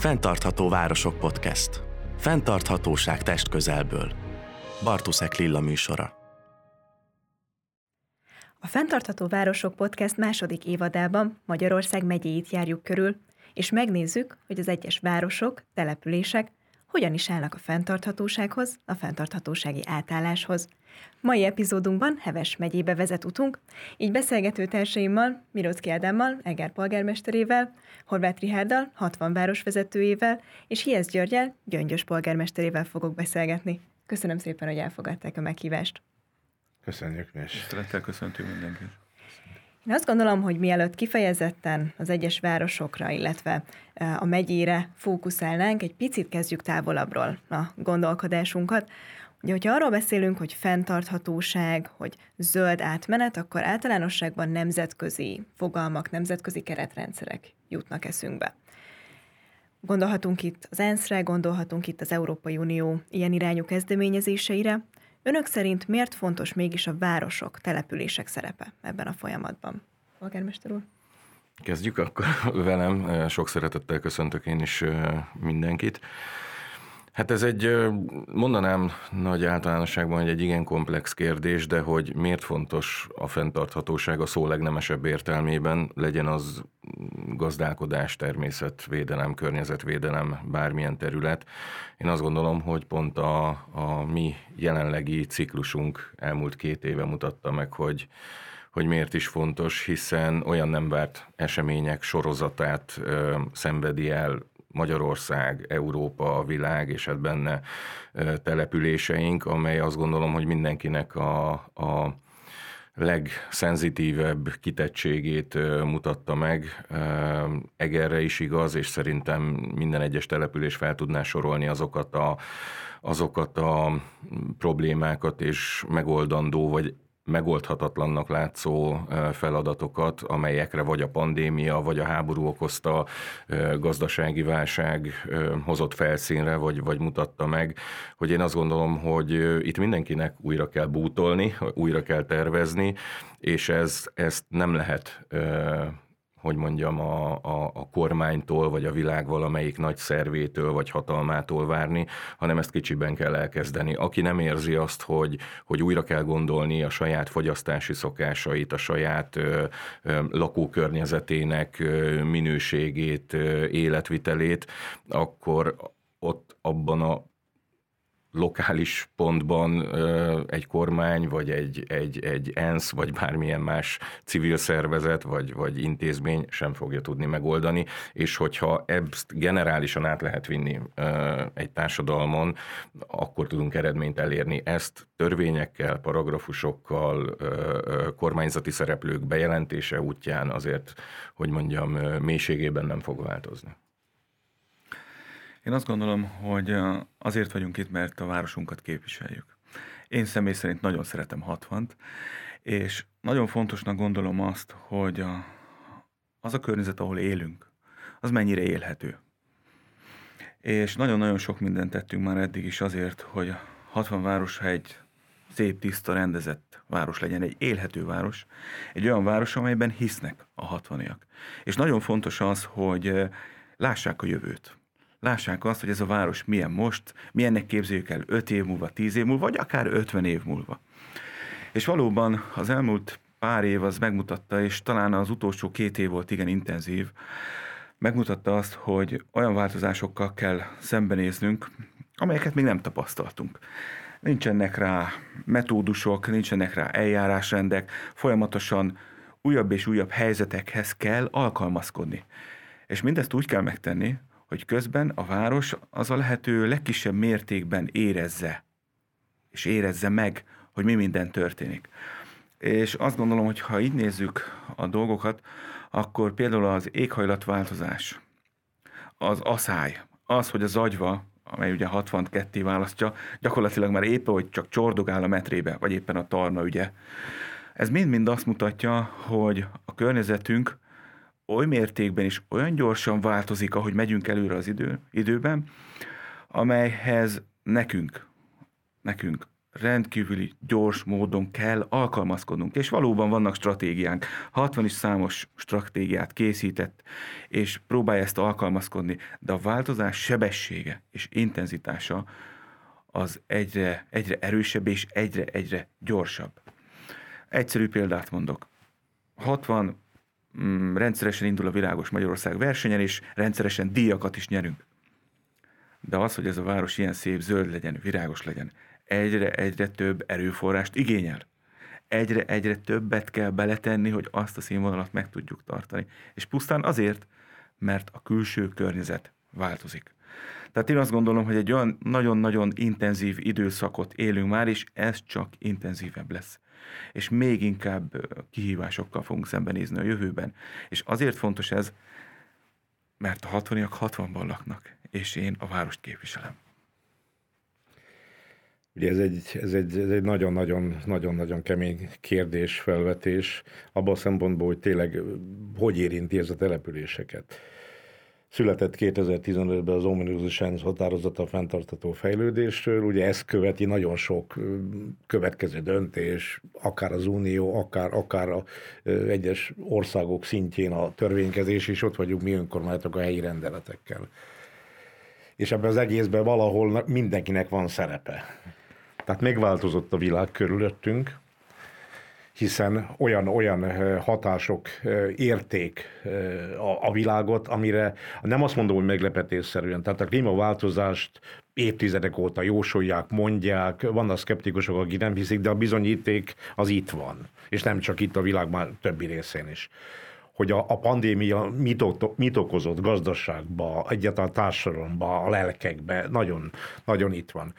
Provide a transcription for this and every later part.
Fentartható Városok Podcast. Fentarthatóság test közelből. Bartuszek Lilla műsora. A Fentartható Városok Podcast második évadában Magyarország megyéit járjuk körül, és megnézzük, hogy az egyes városok, települések hogyan is állnak a fenntarthatósághoz, a fenntarthatósági átálláshoz. Mai epizódunkban Heves megyébe vezet utunk, így beszélgető társaimmal, Mirocki Ádámmal, Eger polgármesterével, Horváth Rihárdal, 60 városvezetőjével, és Hiesz Györgyel, Gyöngyös polgármesterével fogok beszélgetni. Köszönöm szépen, hogy elfogadták a meghívást. Köszönjük mi is. Szeretettel köszöntünk mindenkit. Én azt gondolom, hogy mielőtt kifejezetten az egyes városokra, illetve e, a megyére fókuszálnánk, egy picit kezdjük távolabbról a gondolkodásunkat. Ugye, hogyha arról beszélünk, hogy fenntarthatóság, hogy zöld átmenet, akkor általánosságban nemzetközi fogalmak, nemzetközi keretrendszerek jutnak eszünkbe. Gondolhatunk itt az ENSZ-re, gondolhatunk itt az Európai Unió ilyen irányú kezdeményezéseire. Önök szerint miért fontos mégis a városok, települések szerepe ebben a folyamatban? Polgármester úr? Kezdjük akkor velem. Sok szeretettel köszöntök én is mindenkit. Hát ez egy, mondanám nagy általánosságban, hogy egy igen komplex kérdés, de hogy miért fontos a fenntarthatóság a szó legnemesebb értelmében, legyen az gazdálkodás, természetvédelem, környezetvédelem, bármilyen terület. Én azt gondolom, hogy pont a, a mi jelenlegi ciklusunk elmúlt két éve mutatta meg, hogy hogy miért is fontos, hiszen olyan nem várt események sorozatát ö, szenvedi el Magyarország, Európa, a világ, és hát benne településeink, amely azt gondolom, hogy mindenkinek a, a legszenzitívebb kitettségét mutatta meg. Egerre is igaz, és szerintem minden egyes település fel tudná sorolni azokat a, azokat a problémákat és megoldandó, vagy megoldhatatlannak látszó feladatokat, amelyekre vagy a pandémia, vagy a háború okozta gazdasági válság hozott felszínre, vagy, vagy mutatta meg, hogy én azt gondolom, hogy itt mindenkinek újra kell bútolni, újra kell tervezni, és ez, ezt nem lehet hogy mondjam, a, a, a kormánytól, vagy a világ valamelyik nagy szervétől, vagy hatalmától várni, hanem ezt kicsiben kell elkezdeni. Aki nem érzi azt, hogy, hogy újra kell gondolni a saját fogyasztási szokásait, a saját ö, ö, lakókörnyezetének ö, minőségét, ö, életvitelét, akkor ott abban a lokális pontban egy kormány, vagy egy, egy, egy ENSZ, vagy bármilyen más civil szervezet, vagy, vagy intézmény sem fogja tudni megoldani, és hogyha ezt generálisan át lehet vinni egy társadalmon, akkor tudunk eredményt elérni. Ezt törvényekkel, paragrafusokkal, kormányzati szereplők bejelentése útján azért, hogy mondjam, mélységében nem fog változni. Én azt gondolom, hogy azért vagyunk itt, mert a városunkat képviseljük. Én személy szerint nagyon szeretem 60 és nagyon fontosnak gondolom azt, hogy a, az a környezet, ahol élünk, az mennyire élhető. És nagyon-nagyon sok mindent tettünk már eddig is azért, hogy 60 város egy szép, tiszta, rendezett város legyen, egy élhető város, egy olyan város, amelyben hisznek a hatvaniak. És nagyon fontos az, hogy lássák a jövőt lássák azt, hogy ez a város milyen most, milyennek képzeljük el 5 év múlva, 10 év múlva, vagy akár 50 év múlva. És valóban az elmúlt pár év az megmutatta, és talán az utolsó két év volt igen intenzív, megmutatta azt, hogy olyan változásokkal kell szembenéznünk, amelyeket még nem tapasztaltunk. Nincsenek rá metódusok, nincsenek rá eljárásrendek, folyamatosan újabb és újabb helyzetekhez kell alkalmazkodni. És mindezt úgy kell megtenni, hogy közben a város az a lehető legkisebb mértékben érezze, és érezze meg, hogy mi minden történik. És azt gondolom, hogy ha így nézzük a dolgokat, akkor például az éghajlatváltozás, az aszály, az, hogy az agyva, amely ugye 62 választja, gyakorlatilag már épp, hogy csak csordogál a metrébe, vagy éppen a tarna ügye. Ez mind-mind azt mutatja, hogy a környezetünk oly mértékben is olyan gyorsan változik, ahogy megyünk előre az idő, időben, amelyhez nekünk, nekünk rendkívüli gyors módon kell alkalmazkodnunk, és valóban vannak stratégiánk. 60 is számos stratégiát készített, és próbálja ezt alkalmazkodni, de a változás sebessége és intenzitása az egyre, egyre erősebb és egyre-egyre gyorsabb. Egyszerű példát mondok. 60 mm, rendszeresen indul a Világos Magyarország versenyen, és rendszeresen díjakat is nyerünk. De az, hogy ez a város ilyen szép, zöld legyen, virágos legyen, egyre-egyre több erőforrást igényel. Egyre-egyre többet kell beletenni, hogy azt a színvonalat meg tudjuk tartani. És pusztán azért, mert a külső környezet változik. Tehát én azt gondolom, hogy egy olyan nagyon-nagyon intenzív időszakot élünk már, és ez csak intenzívebb lesz. És még inkább kihívásokkal fogunk szembenézni a jövőben. És azért fontos ez, mert a 60 60-ban laknak, és én a várost képviselem. Ugye ez egy, ez egy, ez egy nagyon-nagyon, nagyon-nagyon kemény kérdés, felvetés, abban a szempontból, hogy tényleg hogy érinti ez a településeket. Született 2015-ben az Ominous Science határozata a fenntartató fejlődésről, ugye ezt követi nagyon sok következő döntés, akár az Unió, akár, akár a egyes országok szintjén a törvénykezés, és ott vagyunk mi önkormányzatok a helyi rendeletekkel. És ebben az egészben valahol mindenkinek van szerepe. Tehát megváltozott a világ körülöttünk, hiszen olyan, olyan hatások érték a világot, amire nem azt mondom, hogy meglepetésszerűen, tehát a klímaváltozást évtizedek óta jósolják, mondják, vannak szkeptikusok, akik nem hiszik, de a bizonyíték az itt van, és nem csak itt a világ már többi részén is. Hogy a, a pandémia mit, mit okozott gazdaságba, egyáltalán társadalomba, a lelkekbe, nagyon, nagyon itt van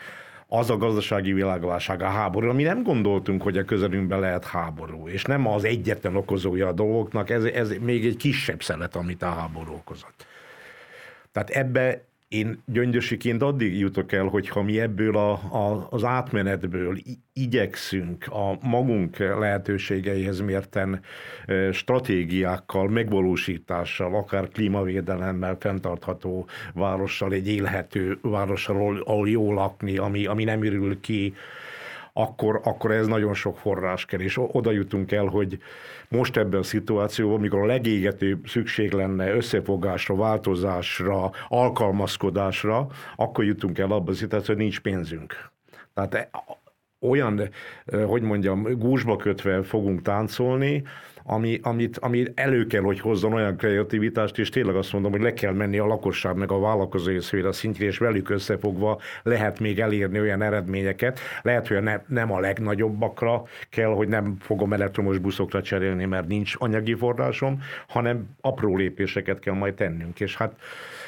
az a gazdasági világválság, a háború, ami nem gondoltunk, hogy a közelünkben lehet háború, és nem az egyetlen okozója a dolgoknak, ez, ez még egy kisebb szelet, amit a háború okozott. Tehát ebbe én gyöngyösiként addig jutok el, hogyha mi ebből a, a, az átmenetből igyekszünk a magunk lehetőségeihez mérten stratégiákkal, megvalósítással, akár klímavédelemmel, fenntartható várossal, egy élhető várossal, ahol jó lakni, ami, ami nem ürül ki, akkor, akkor ez nagyon sok forrás kell, és oda jutunk el, hogy most ebben a szituációban, amikor a legégetőbb szükség lenne összefogásra, változásra, alkalmazkodásra, akkor jutunk el abba a szituációba, hogy nincs pénzünk. Tehát olyan, hogy mondjam, gúzsba kötve fogunk táncolni, ami, amit, ami elő kell, hogy hozzon olyan kreativitást, és tényleg azt mondom, hogy le kell menni a lakosság meg a vállalkozói szféra szintjén, és velük összefogva lehet még elérni olyan eredményeket. Lehet, hogy ne, nem a legnagyobbakra kell, hogy nem fogom elektromos buszokra cserélni, mert nincs anyagi forrásom, hanem apró lépéseket kell majd tennünk. És hát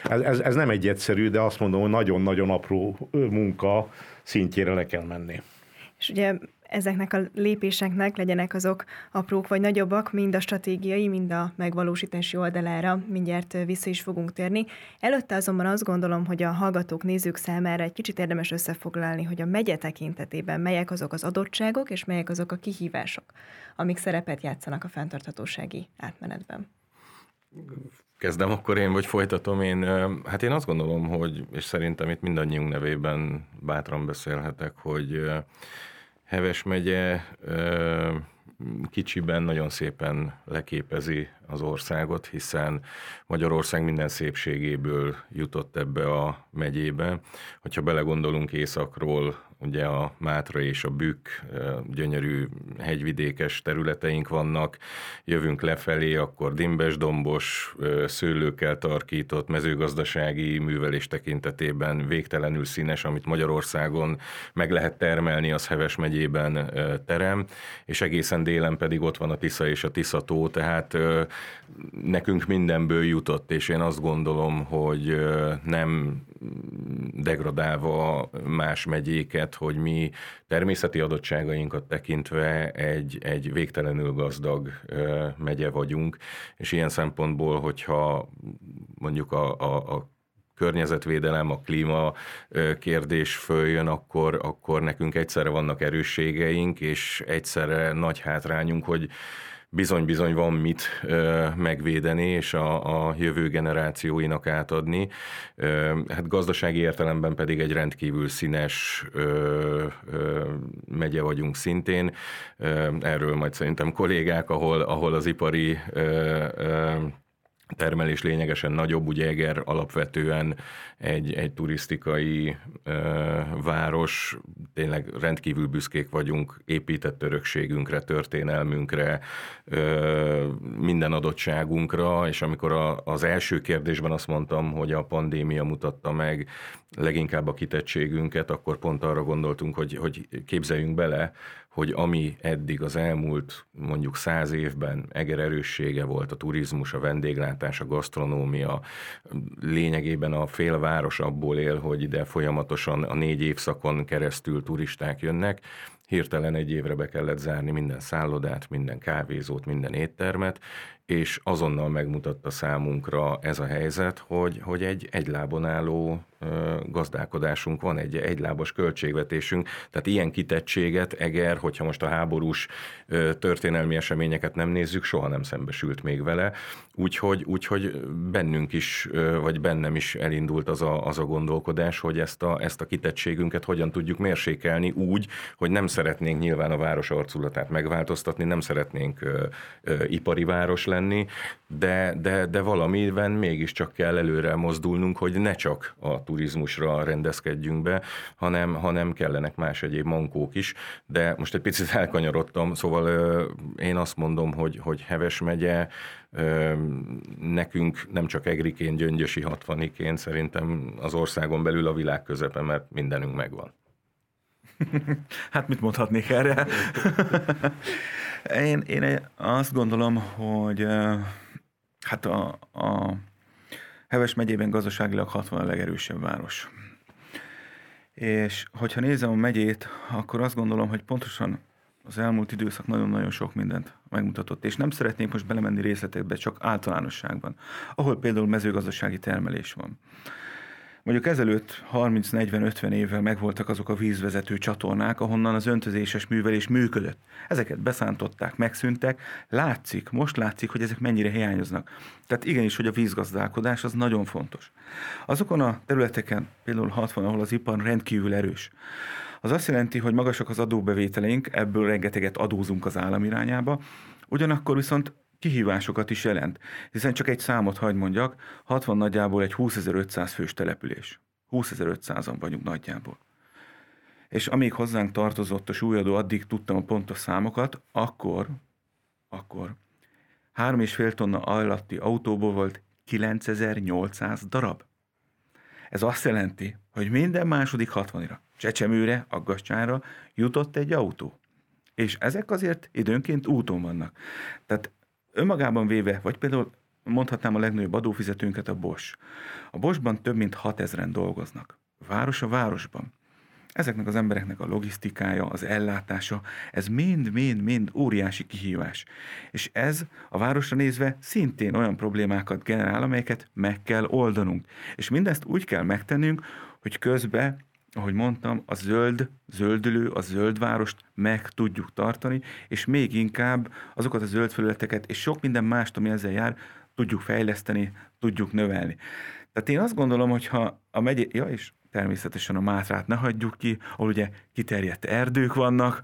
ez, ez, ez nem egy egyszerű, de azt mondom, hogy nagyon-nagyon apró munka szintjére le kell menni. És ugye ezeknek a lépéseknek legyenek azok aprók vagy nagyobbak, mind a stratégiai, mind a megvalósítási oldalára mindjárt vissza is fogunk térni. Előtte azonban azt gondolom, hogy a hallgatók, nézők számára egy kicsit érdemes összefoglalni, hogy a megye tekintetében melyek azok az adottságok, és melyek azok a kihívások, amik szerepet játszanak a fenntarthatósági átmenetben. Kezdem akkor én, vagy folytatom én. Hát én azt gondolom, hogy, és szerintem itt mindannyiunk nevében bátran beszélhetek, hogy Heves megye kicsiben nagyon szépen leképezi az országot, hiszen Magyarország minden szépségéből jutott ebbe a megyébe. Hogyha belegondolunk északról, ugye a Mátra és a Bükk gyönyörű hegyvidékes területeink vannak, jövünk lefelé, akkor dimbes-dombos, szőlőkkel tarkított mezőgazdasági művelés tekintetében végtelenül színes, amit Magyarországon meg lehet termelni, az Heves megyében terem, és egészen délen pedig ott van a Tisza és a Tiszató, tehát nekünk mindenből jutott, és én azt gondolom, hogy nem degradálva más megyéket, hogy mi természeti adottságainkat tekintve egy, egy végtelenül gazdag megye vagyunk, és ilyen szempontból, hogyha mondjuk a, a, a környezetvédelem, a klíma kérdés följön, akkor, akkor nekünk egyszerre vannak erősségeink, és egyszerre nagy hátrányunk, hogy bizony-bizony van mit ö, megvédeni, és a, a jövő generációinak átadni. Ö, hát gazdasági értelemben pedig egy rendkívül színes ö, ö, megye vagyunk szintén. Ö, erről majd szerintem kollégák, ahol, ahol az ipari ö, ö, termelés lényegesen nagyobb, ugye Eger alapvetően egy, egy turisztikai ö, város, tényleg rendkívül büszkék vagyunk épített örökségünkre, történelmünkre, ö, minden adottságunkra, és amikor a, az első kérdésben azt mondtam, hogy a pandémia mutatta meg leginkább a kitettségünket, akkor pont arra gondoltunk, hogy, hogy képzeljünk bele, hogy ami eddig az elmúlt mondjuk száz évben Eger erőssége volt, a turizmus, a vendéglátás, a gasztronómia, lényegében a félváros abból él, hogy ide folyamatosan a négy évszakon keresztül turisták jönnek, hirtelen egy évre be kellett zárni minden szállodát, minden kávézót, minden éttermet, és azonnal megmutatta számunkra ez a helyzet, hogy, hogy egy egylábon álló gazdálkodásunk van, egy egylábos költségvetésünk, tehát ilyen kitettséget Eger, hogyha most a háborús történelmi eseményeket nem nézzük, soha nem szembesült még vele, úgyhogy, úgyhogy bennünk is, vagy bennem is elindult az a, az a gondolkodás, hogy ezt a, ezt a kitettségünket hogyan tudjuk mérsékelni úgy, hogy nem szeretnénk nyilván a város arculatát megváltoztatni, nem szeretnénk ö, ö, ipari város lenni, de, de, de valamiben mégiscsak kell előre mozdulnunk, hogy ne csak a turizmusra rendezkedjünk be, hanem, hanem kellenek más egyéb mankók is, de most egy picit elkanyarodtam, szóval ö, én azt mondom, hogy, hogy Heves megye, nekünk nem csak egriként, gyöngyösi hatvaniként, szerintem az országon belül a világ közepe, mert mindenünk megvan. hát mit mondhatnék erre? én, én azt gondolom, hogy hát a, a Heves megyében gazdaságilag 60 a legerősebb város. És hogyha nézem a megyét, akkor azt gondolom, hogy pontosan az elmúlt időszak nagyon-nagyon sok mindent megmutatott, és nem szeretnék most belemenni részletekbe, csak általánosságban, ahol például mezőgazdasági termelés van. Mondjuk ezelőtt 30-40-50 évvel megvoltak azok a vízvezető csatornák, ahonnan az öntözéses művelés működött. Ezeket beszántották, megszűntek. Látszik, most látszik, hogy ezek mennyire hiányoznak. Tehát igenis, hogy a vízgazdálkodás az nagyon fontos. Azokon a területeken, például 60, ahol az ipar rendkívül erős, az azt jelenti, hogy magasak az adóbevételeink, ebből rengeteget adózunk az állam irányába, ugyanakkor viszont kihívásokat is jelent, hiszen csak egy számot hagy mondjak, 60 nagyjából egy 20.500 fős település. 20.500-an vagyunk nagyjából. És amíg hozzánk tartozott a súlyadó, addig tudtam a pontos számokat, akkor, akkor 3,5 tonna alatti autóból volt 9800 darab. Ez azt jelenti, hogy minden második 60-ra, Csecsemőre, Aggastyára jutott egy autó. És ezek azért időnként úton vannak. Tehát önmagában véve, vagy például mondhatnám a legnagyobb adófizetőnket a Bosch. A Boschban több mint 6000-en dolgoznak. Város a városban. Ezeknek az embereknek a logisztikája, az ellátása, ez mind-mind-mind óriási kihívás. És ez a városra nézve szintén olyan problémákat generál, amelyeket meg kell oldanunk. És mindezt úgy kell megtennünk, hogy közben ahogy mondtam, a zöld, zöldülő, a zöld várost meg tudjuk tartani, és még inkább azokat a zöld felületeket, és sok minden mást, ami ezzel jár, tudjuk fejleszteni, tudjuk növelni. Tehát én azt gondolom, hogy ha a megyé, ja, és természetesen a Mátrát ne hagyjuk ki, ahol ugye kiterjedt erdők vannak,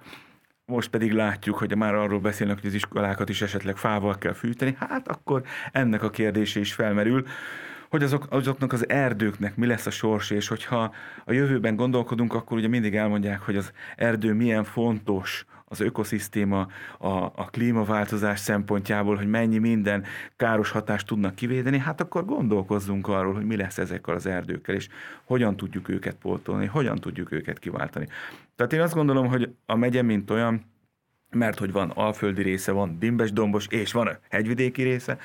most pedig látjuk, hogy már arról beszélnek, hogy az iskolákat is esetleg fával kell fűteni, hát akkor ennek a kérdése is felmerül, hogy azok, azoknak az erdőknek mi lesz a sors, és hogyha a jövőben gondolkodunk, akkor ugye mindig elmondják, hogy az erdő milyen fontos az ökoszisztéma, a, a klímaváltozás szempontjából, hogy mennyi minden káros hatást tudnak kivédeni, hát akkor gondolkozzunk arról, hogy mi lesz ezekkel az erdőkkel, és hogyan tudjuk őket pótolni, hogyan tudjuk őket kiváltani. Tehát én azt gondolom, hogy a megye, mint olyan, mert hogy van alföldi része, van dimbes-dombos, és van a hegyvidéki része,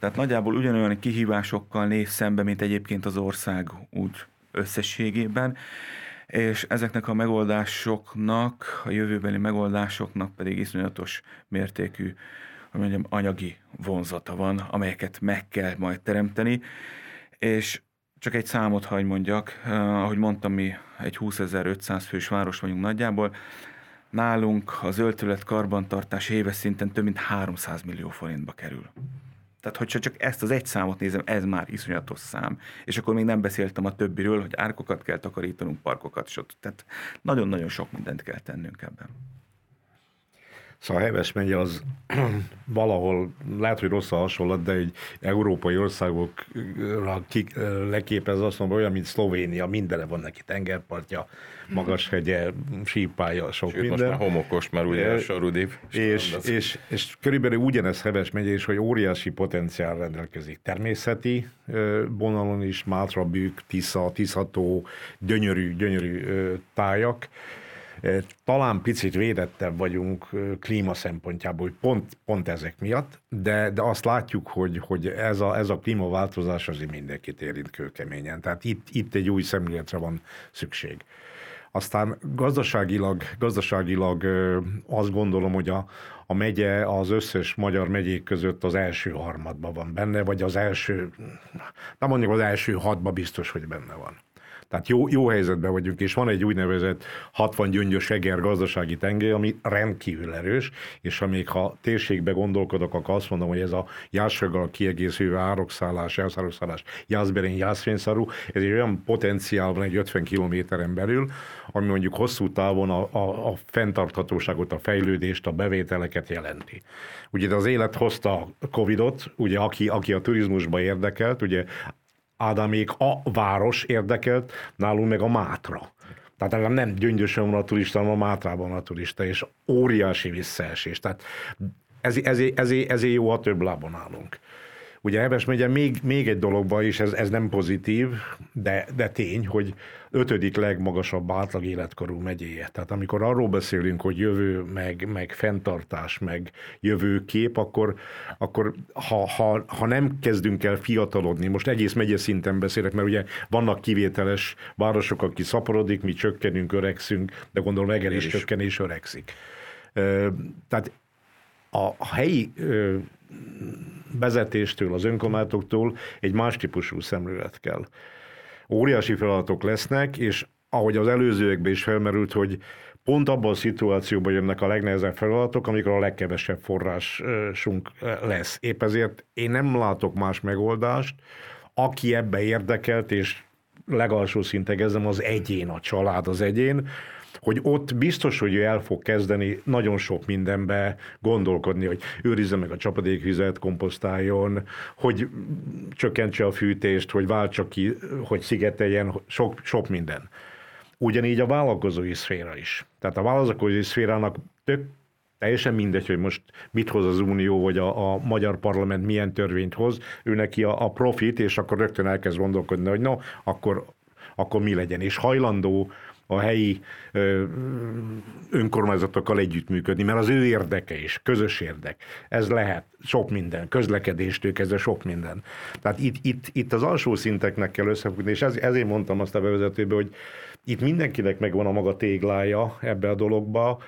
tehát nagyjából ugyanolyan kihívásokkal néz szembe, mint egyébként az ország úgy összességében, és ezeknek a megoldásoknak, a jövőbeli megoldásoknak pedig iszonyatos mértékű hogy mondjam, anyagi vonzata van, amelyeket meg kell majd teremteni, és csak egy számot hagy mondjak, ahogy mondtam, mi egy 20.500 fős város vagyunk nagyjából, nálunk az öltület karbantartás éves szinten több mint 300 millió forintba kerül. Tehát, hogyha csak ezt az egy számot nézem, ez már iszonyatos szám. És akkor még nem beszéltem a többiről, hogy árkokat kell takarítanunk, parkokat, stb. Tehát nagyon-nagyon sok mindent kell tennünk ebben. Szóval Heves megye az valahol, lehet, hogy rossz a hasonlat, de egy európai országokra kik, leképez azt mondom, olyan, mint Szlovénia, mindenre van neki tengerpartja, magas hegye, sípája, sok Sőt, minden. most már homokos, mert ugye a sarudib. És, és, és körülbelül ugyanez Heves megye is, hogy óriási potenciál rendelkezik. Természeti vonalon is, Mátra, Bűk, Tisza, Tiszató, gyönyörű, gyönyörű tájak, talán picit védettebb vagyunk klíma szempontjából, pont, pont ezek miatt, de, de azt látjuk, hogy, hogy ez, a, ez a klímaváltozás azért mindenkit érint kőkeményen. Tehát itt, itt egy új szemléletre van szükség. Aztán gazdaságilag, gazdaságilag azt gondolom, hogy a, a megye az összes magyar megyék között az első harmadban van benne, vagy az első, nem mondjuk az első hatban biztos, hogy benne van. Tehát jó, jó helyzetben vagyunk, és van egy úgynevezett 60 gyöngyös eger gazdasági tengely, ami rendkívül erős, és amíg ha térségbe gondolkodok, akkor azt mondom, hogy ez a jászsággal kiegészülő árokszálás, elszárokszálás, jászberén, jászfényszarú, ez egy olyan potenciál van egy 50 kilométeren belül, ami mondjuk hosszú távon a, a, a fenntarthatóságot, a fejlődést, a bevételeket jelenti. Ugye az élet hozta a Covidot, ugye aki, aki a turizmusba érdekelt, ugye Ádámék a város érdekelt, nálunk meg a Mátra. Tehát nem gyöngyösen van a turista, hanem a Mátrában a turista, és óriási visszaesés. Tehát ez, ezért, ezért, ezért jó, a több lábon állunk. Ugye Heves megye még, még egy dologban is, ez, ez nem pozitív, de, de tény, hogy ötödik legmagasabb átlag életkorú megyéje. Tehát amikor arról beszélünk, hogy jövő, meg, meg fenntartás, meg jövőkép, akkor, akkor ha, ha, ha nem kezdünk el fiatalodni, most egész megye szinten beszélek, mert ugye vannak kivételes városok, aki szaporodik, mi csökkenünk, öregszünk, de gondolom Eger is csökken és öregszik. Tehát a helyi vezetéstől, az önkormányzatoktól egy más típusú szemlélet kell. Óriási feladatok lesznek, és ahogy az előzőekben is felmerült, hogy pont abban a szituációban jönnek a legnehezebb feladatok, amikor a legkevesebb forrásunk lesz. Épp ezért én nem látok más megoldást, aki ebbe érdekelt, és legalsó szinten kezdem, az egyén, a család az egyén, hogy ott biztos, hogy ő el fog kezdeni nagyon sok mindenbe gondolkodni, hogy őrizze meg a csapadékvizet, komposztáljon, hogy csökkentse a fűtést, hogy váltsa ki, hogy szigeteljen, sok, sok minden. Ugyanígy a vállalkozói szféra is. Tehát a vállalkozói szférának tök teljesen mindegy, hogy most mit hoz az Unió, vagy a, a magyar parlament milyen törvényt hoz, ő neki a, a profit, és akkor rögtön elkezd gondolkodni, hogy no, akkor, akkor mi legyen. És hajlandó a helyi önkormányzatokkal együttműködni, mert az ő érdeke is, közös érdek. Ez lehet sok minden, közlekedéstől kezdve sok minden. Tehát itt, itt, itt az alsó szinteknek kell összefogni, és ez, ezért mondtam azt a bevezetőbe, hogy itt mindenkinek megvan a maga téglája ebbe a dologba,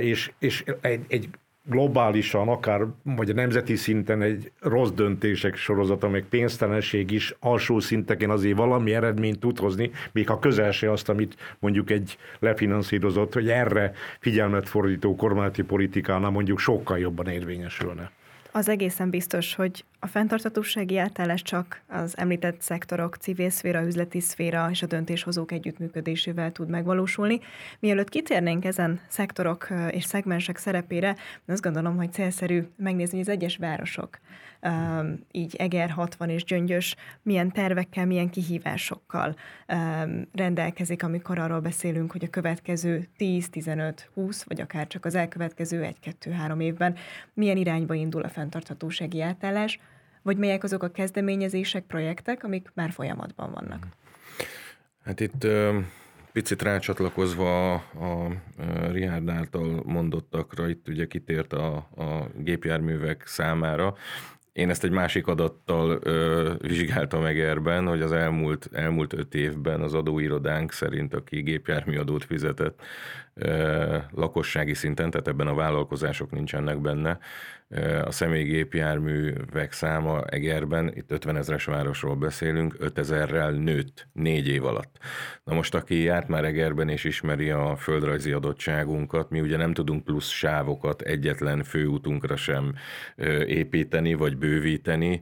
és, és egy, egy globálisan, akár vagy a nemzeti szinten egy rossz döntések sorozata, meg pénztelenség is alsó szinteken azért valami eredményt tud hozni, még ha közel se azt, amit mondjuk egy lefinanszírozott, hogy erre figyelmet fordító kormányzati politikánál mondjuk sokkal jobban érvényesülne. Az egészen biztos, hogy a fenntartatósági átállás csak az említett szektorok, civil szféra, üzleti szféra és a döntéshozók együttműködésével tud megvalósulni. Mielőtt kitérnénk ezen szektorok és szegmensek szerepére, azt gondolom, hogy célszerű megnézni, hogy az egyes városok így Eger 60 és Gyöngyös milyen tervekkel, milyen kihívásokkal rendelkezik, amikor arról beszélünk, hogy a következő 10, 15, 20, vagy akár csak az elkövetkező 1-2-3 évben milyen irányba indul a fenntarthatósági átállás, vagy melyek azok a kezdeményezések, projektek, amik már folyamatban vannak. Hát itt picit rácsatlakozva a, a Richard által mondottakra, itt ugye kitért a, a gépjárművek számára. Én ezt egy másik adattal ö, vizsgáltam meg erben, hogy az elmúlt, elmúlt öt évben az adóirodánk szerint, aki gépjárműadót fizetett, lakossági szinten, tehát ebben a vállalkozások nincsenek benne. A személygépjárművek száma Egerben, itt 50 ezeres városról beszélünk, 5 ezerrel nőtt négy év alatt. Na most, aki járt már Egerben és ismeri a földrajzi adottságunkat, mi ugye nem tudunk plusz sávokat egyetlen főútunkra sem építeni vagy bővíteni,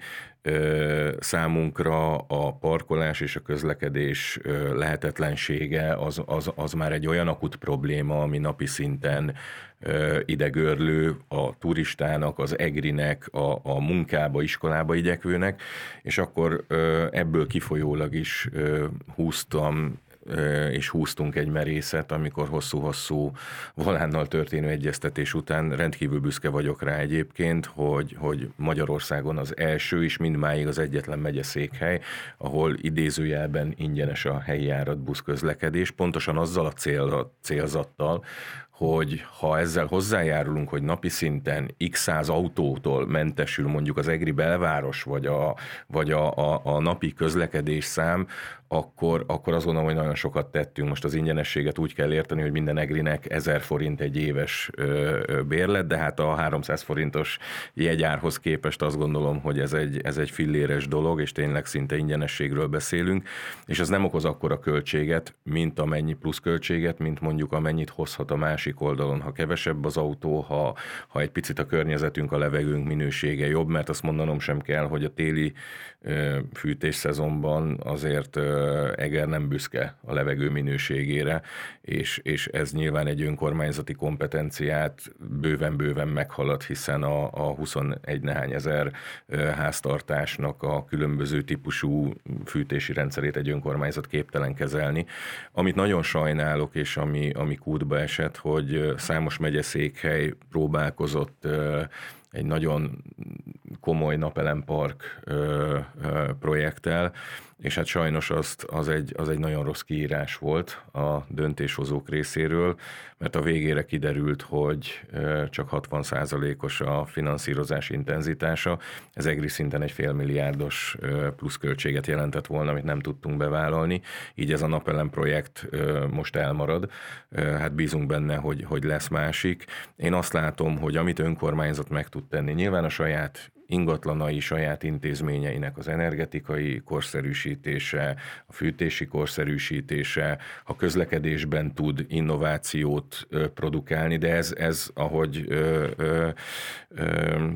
számunkra a parkolás és a közlekedés lehetetlensége az, az, az már egy olyan akut probléma, ami napi szinten idegörlő a turistának, az egrinek, a, a munkába, iskolába igyekvőnek, és akkor ebből kifolyólag is húztam és húztunk egy merészet, amikor hosszú-hosszú volánnal történő egyeztetés után rendkívül büszke vagyok rá egyébként, hogy, hogy Magyarországon az első és mindmáig az egyetlen megyeszékhely, ahol idézőjelben ingyenes a helyi járat buszközlekedés, pontosan azzal a cél, célzattal, hogy ha ezzel hozzájárulunk, hogy napi szinten x száz autótól mentesül mondjuk az egri belváros, vagy a, vagy a, a, a napi közlekedés szám, akkor, akkor azt gondolom, hogy nagyon sokat tettünk. Most az ingyenességet úgy kell érteni, hogy minden egrinek 1000 forint egy éves bérlet, de hát a 300 forintos jegyárhoz képest azt gondolom, hogy ez egy, ez egy filléres dolog, és tényleg szinte ingyenességről beszélünk, és ez nem okoz akkora költséget, mint amennyi plusz költséget, mint mondjuk amennyit hozhat a másik oldalon, ha kevesebb az autó, ha, ha egy picit a környezetünk, a levegőnk minősége jobb, mert azt mondanom sem kell, hogy a téli fűtés szezonban azért Eger nem büszke a levegő minőségére, és, és ez nyilván egy önkormányzati kompetenciát bőven-bőven meghalad, hiszen a, a 21 nehány ezer háztartásnak a különböző típusú fűtési rendszerét egy önkormányzat képtelen kezelni. Amit nagyon sajnálok, és ami, ami kútba esett, hogy számos megyeszékhely próbálkozott egy nagyon komoly napelempark projekttel, és hát sajnos azt, az, egy, az egy nagyon rossz kiírás volt a döntéshozók részéről, mert a végére kiderült, hogy csak 60%-os a finanszírozás intenzitása. Ez egri szinten egy félmilliárdos pluszköltséget jelentett volna, amit nem tudtunk bevállalni. Így ez a napelem projekt most elmarad. Hát bízunk benne, hogy, hogy lesz másik. Én azt látom, hogy amit önkormányzat meg tud tenni, nyilván a saját ingatlanai saját intézményeinek az energetikai korszerűsítése, a fűtési korszerűsítése, a közlekedésben tud innovációt produkálni, de ez, ez ahogy ö, ö, ö,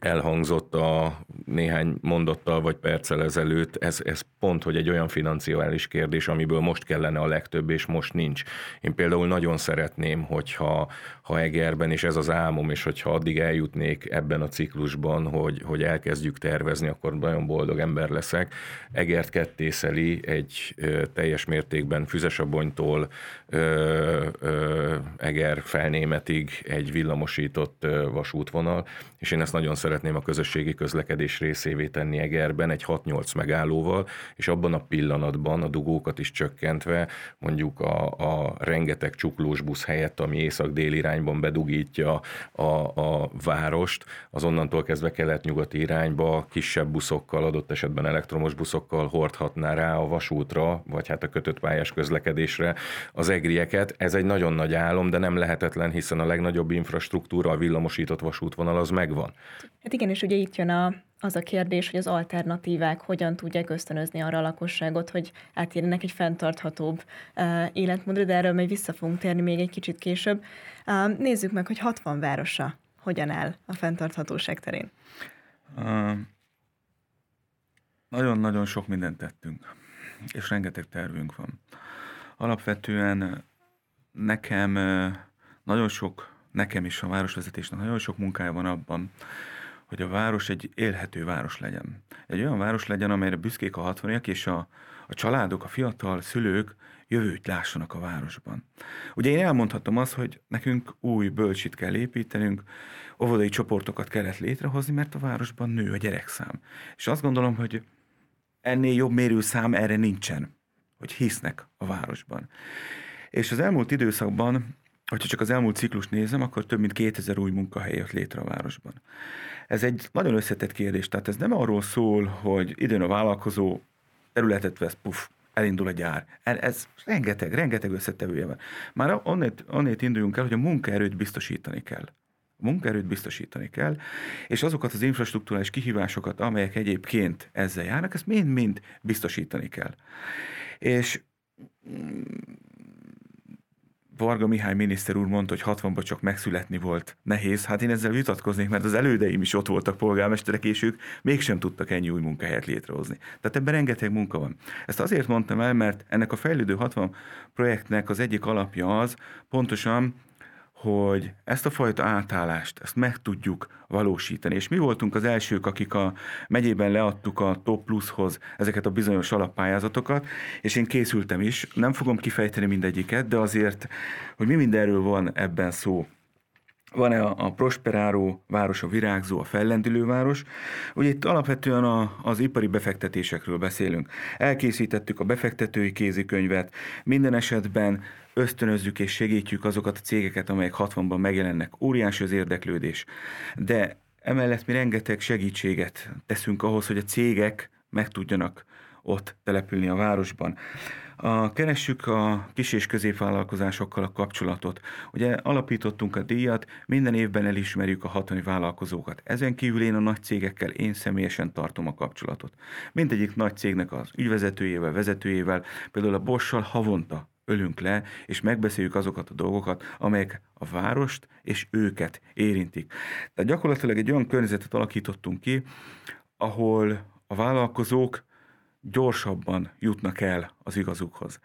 elhangzott a néhány mondattal vagy perccel ezelőtt, ez, ez pont, hogy egy olyan financiális kérdés, amiből most kellene a legtöbb, és most nincs. Én például nagyon szeretném, hogyha ha Egerben, és ez az álmom, és hogyha addig eljutnék ebben a ciklusban, hogy, hogy elkezdjük tervezni, akkor nagyon boldog ember leszek. Egert kettészeli egy ö, teljes mértékben Füzesabonytól ö, ö, Eger felnémetig egy villamosított ö, vasútvonal, és én ezt nagyon szeretném a közösségi közlekedés részévé tenni Egerben egy 6-8 megállóval, és abban a pillanatban a dugókat is csökkentve, mondjuk a, a rengeteg csuklós busz helyett, ami észak-dél irányban bedugítja a, a várost, az onnantól kezdve kelet-nyugati irányba kisebb buszokkal, adott esetben elektromos buszokkal hordhatná rá a vasútra, vagy hát a kötött pályás közlekedésre az egrieket. Ez egy nagyon nagy álom, de nem lehetetlen, hiszen a legnagyobb infrastruktúra, a villamosított vasútvonal az megvan. Hát igen, és ugye itt jön a, az a kérdés, hogy az alternatívák hogyan tudják ösztönözni arra a lakosságot, hogy átérjenek egy fenntarthatóbb uh, életmódra, de erről még vissza fogunk térni még egy kicsit később. Uh, nézzük meg, hogy 60 városa hogyan áll a fenntarthatóság terén. Uh, nagyon-nagyon sok mindent tettünk, és rengeteg tervünk van. Alapvetően nekem nagyon sok, nekem is a városvezetésnek nagyon sok munkája van abban, hogy a város egy élhető város legyen. Egy olyan város legyen, amelyre büszkék a hatvaniak, és a, a családok, a fiatal szülők jövőt lássanak a városban. Ugye én elmondhatom azt, hogy nekünk új bölcsit kell építenünk, óvodai csoportokat kellett létrehozni, mert a városban nő a gyerekszám. És azt gondolom, hogy ennél jobb mérőszám erre nincsen, hogy hisznek a városban. És az elmúlt időszakban, hogyha csak az elmúlt ciklus nézem, akkor több mint 2000 új munkahely jött létre a városban. Ez egy nagyon összetett kérdés, tehát ez nem arról szól, hogy időn a vállalkozó területet vesz, puf, elindul a gyár. Ez rengeteg, rengeteg összetevője van. Már onnét, onnét induljunk el, hogy a munkaerőt biztosítani kell. A munkaerőt biztosítani kell, és azokat az infrastruktúrális kihívásokat, amelyek egyébként ezzel járnak, ezt mind-mind biztosítani kell. És Varga Mihály miniszter úr mondta, hogy 60-ban csak megszületni volt nehéz. Hát én ezzel vitatkoznék, mert az elődeim is ott voltak polgármesterek, és ők mégsem tudtak ennyi új munkahelyet létrehozni. Tehát ebben rengeteg munka van. Ezt azért mondtam el, mert ennek a fejlődő 60 projektnek az egyik alapja az pontosan, hogy ezt a fajta átállást, ezt meg tudjuk valósítani. És mi voltunk az elsők, akik a megyében leadtuk a Top Plushoz ezeket a bizonyos alappályázatokat, és én készültem is. Nem fogom kifejteni mindegyiket, de azért, hogy mi mindenről van ebben szó van-e a, prosperáló város, a virágzó, a fellendülő város. Ugye itt alapvetően a, az ipari befektetésekről beszélünk. Elkészítettük a befektetői kézikönyvet, minden esetben ösztönözzük és segítjük azokat a cégeket, amelyek 60-ban megjelennek. Óriási az érdeklődés. De emellett mi rengeteg segítséget teszünk ahhoz, hogy a cégek meg tudjanak ott települni a városban. A, keressük a kis- és középvállalkozásokkal a kapcsolatot. Ugye alapítottunk a díjat, minden évben elismerjük a hatani vállalkozókat. Ezen kívül én a nagy cégekkel én személyesen tartom a kapcsolatot. Mindegyik nagy cégnek az ügyvezetőjével, vezetőjével, például a Bossal havonta ölünk le, és megbeszéljük azokat a dolgokat, amelyek a várost és őket érintik. Tehát gyakorlatilag egy olyan környezetet alakítottunk ki, ahol a vállalkozók gyorsabban jutnak el az igazukhoz.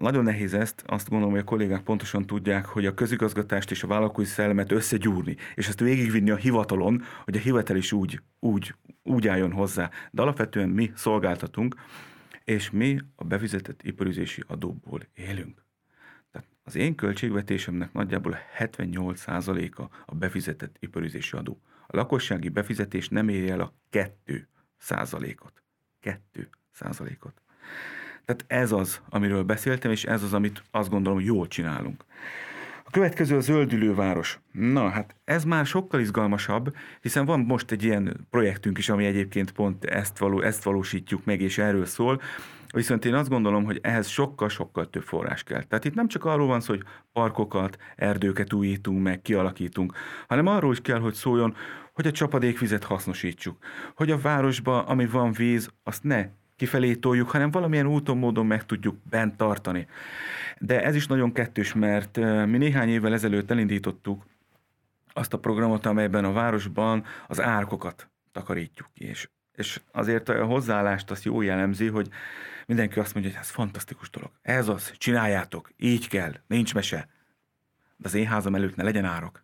Nagyon nehéz ezt, azt gondolom, hogy a kollégák pontosan tudják, hogy a közigazgatást és a vállalkozói szellemet összegyúrni, és ezt végigvinni a hivatalon, hogy a hivatal is úgy, úgy, úgy álljon hozzá. De alapvetően mi szolgáltatunk, és mi a befizetett iparüzési adóból élünk. Tehát az én költségvetésemnek nagyjából 78%-a a befizetett iparüzési adó. A lakossági befizetés nem éri el a 2 százalékot. 2 százalékot. Tehát ez az, amiről beszéltem, és ez az, amit azt gondolom, hogy jól csinálunk. A következő a zöldülő város. Na, hát ez már sokkal izgalmasabb, hiszen van most egy ilyen projektünk is, ami egyébként pont ezt, való, ezt valósítjuk meg, és erről szól. Viszont én azt gondolom, hogy ehhez sokkal-sokkal több forrás kell. Tehát itt nem csak arról van szó, hogy parkokat, erdőket újítunk meg, kialakítunk, hanem arról is kell, hogy szóljon, hogy a csapadékvizet hasznosítsuk, hogy a városba, ami van víz, azt ne kifelé toljuk, hanem valamilyen úton, módon meg tudjuk bent tartani. De ez is nagyon kettős, mert mi néhány évvel ezelőtt elindítottuk azt a programot, amelyben a városban az árkokat takarítjuk ki, és, és azért a hozzáállást azt jó jellemzi, hogy mindenki azt mondja, hogy ez fantasztikus dolog. Ez az, csináljátok, így kell, nincs mese. De az én házam előtt ne legyen árok.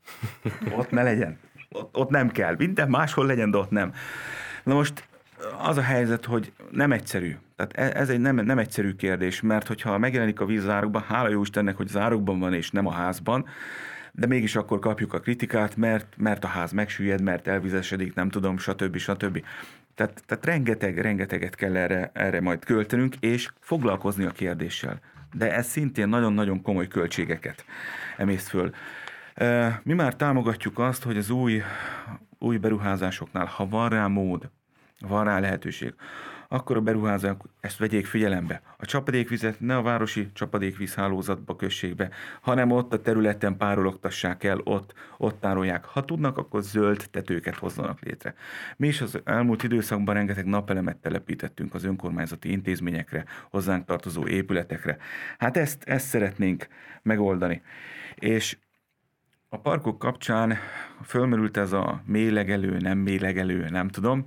Ott ne legyen. Ott, ott nem kell. Minden máshol legyen, de ott nem. Na most az a helyzet, hogy nem egyszerű. Tehát e, ez egy nem, nem egyszerű kérdés, mert hogyha megjelenik a víz az árokban, hála jó Istennek, hogy az árokban van és nem a házban, de mégis akkor kapjuk a kritikát, mert, mert a ház megsüllyed, mert elvizesedik, nem tudom, stb. stb. Tehát, tehát rengeteg, rengeteget kell erre, erre majd költenünk, és foglalkozni a kérdéssel. De ez szintén nagyon-nagyon komoly költségeket emészt föl. Mi már támogatjuk azt, hogy az új, új beruházásoknál, ha van rá mód, van rá lehetőség, akkor a beruházók ezt vegyék figyelembe. A csapadékvizet ne a városi csapadékvízhálózatba kössék be, hanem ott a területen párologtassák el, ott, ott tárolják. Ha tudnak, akkor zöld tetőket hozzanak létre. Mi is az elmúlt időszakban rengeteg napelemet telepítettünk az önkormányzati intézményekre, hozzánk tartozó épületekre. Hát ezt, ezt szeretnénk megoldani. És a parkok kapcsán fölmerült ez a mélegelő, nem mélegelő, nem tudom,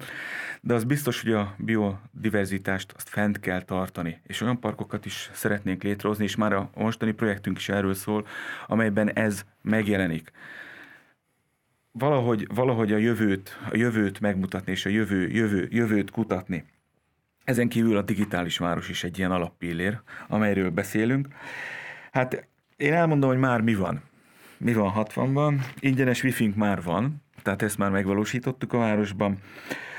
de az biztos, hogy a biodiverzitást azt fent kell tartani, és olyan parkokat is szeretnénk létrehozni, és már a mostani projektünk is erről szól, amelyben ez megjelenik. Valahogy, valahogy a jövőt, a jövőt megmutatni, és a jövő, jövő, jövőt kutatni. Ezen kívül a digitális város is egy ilyen alappillér, amelyről beszélünk. Hát én elmondom, hogy már mi van mi van 60-ban? Ingyenes wifi már van, tehát ezt már megvalósítottuk a városban.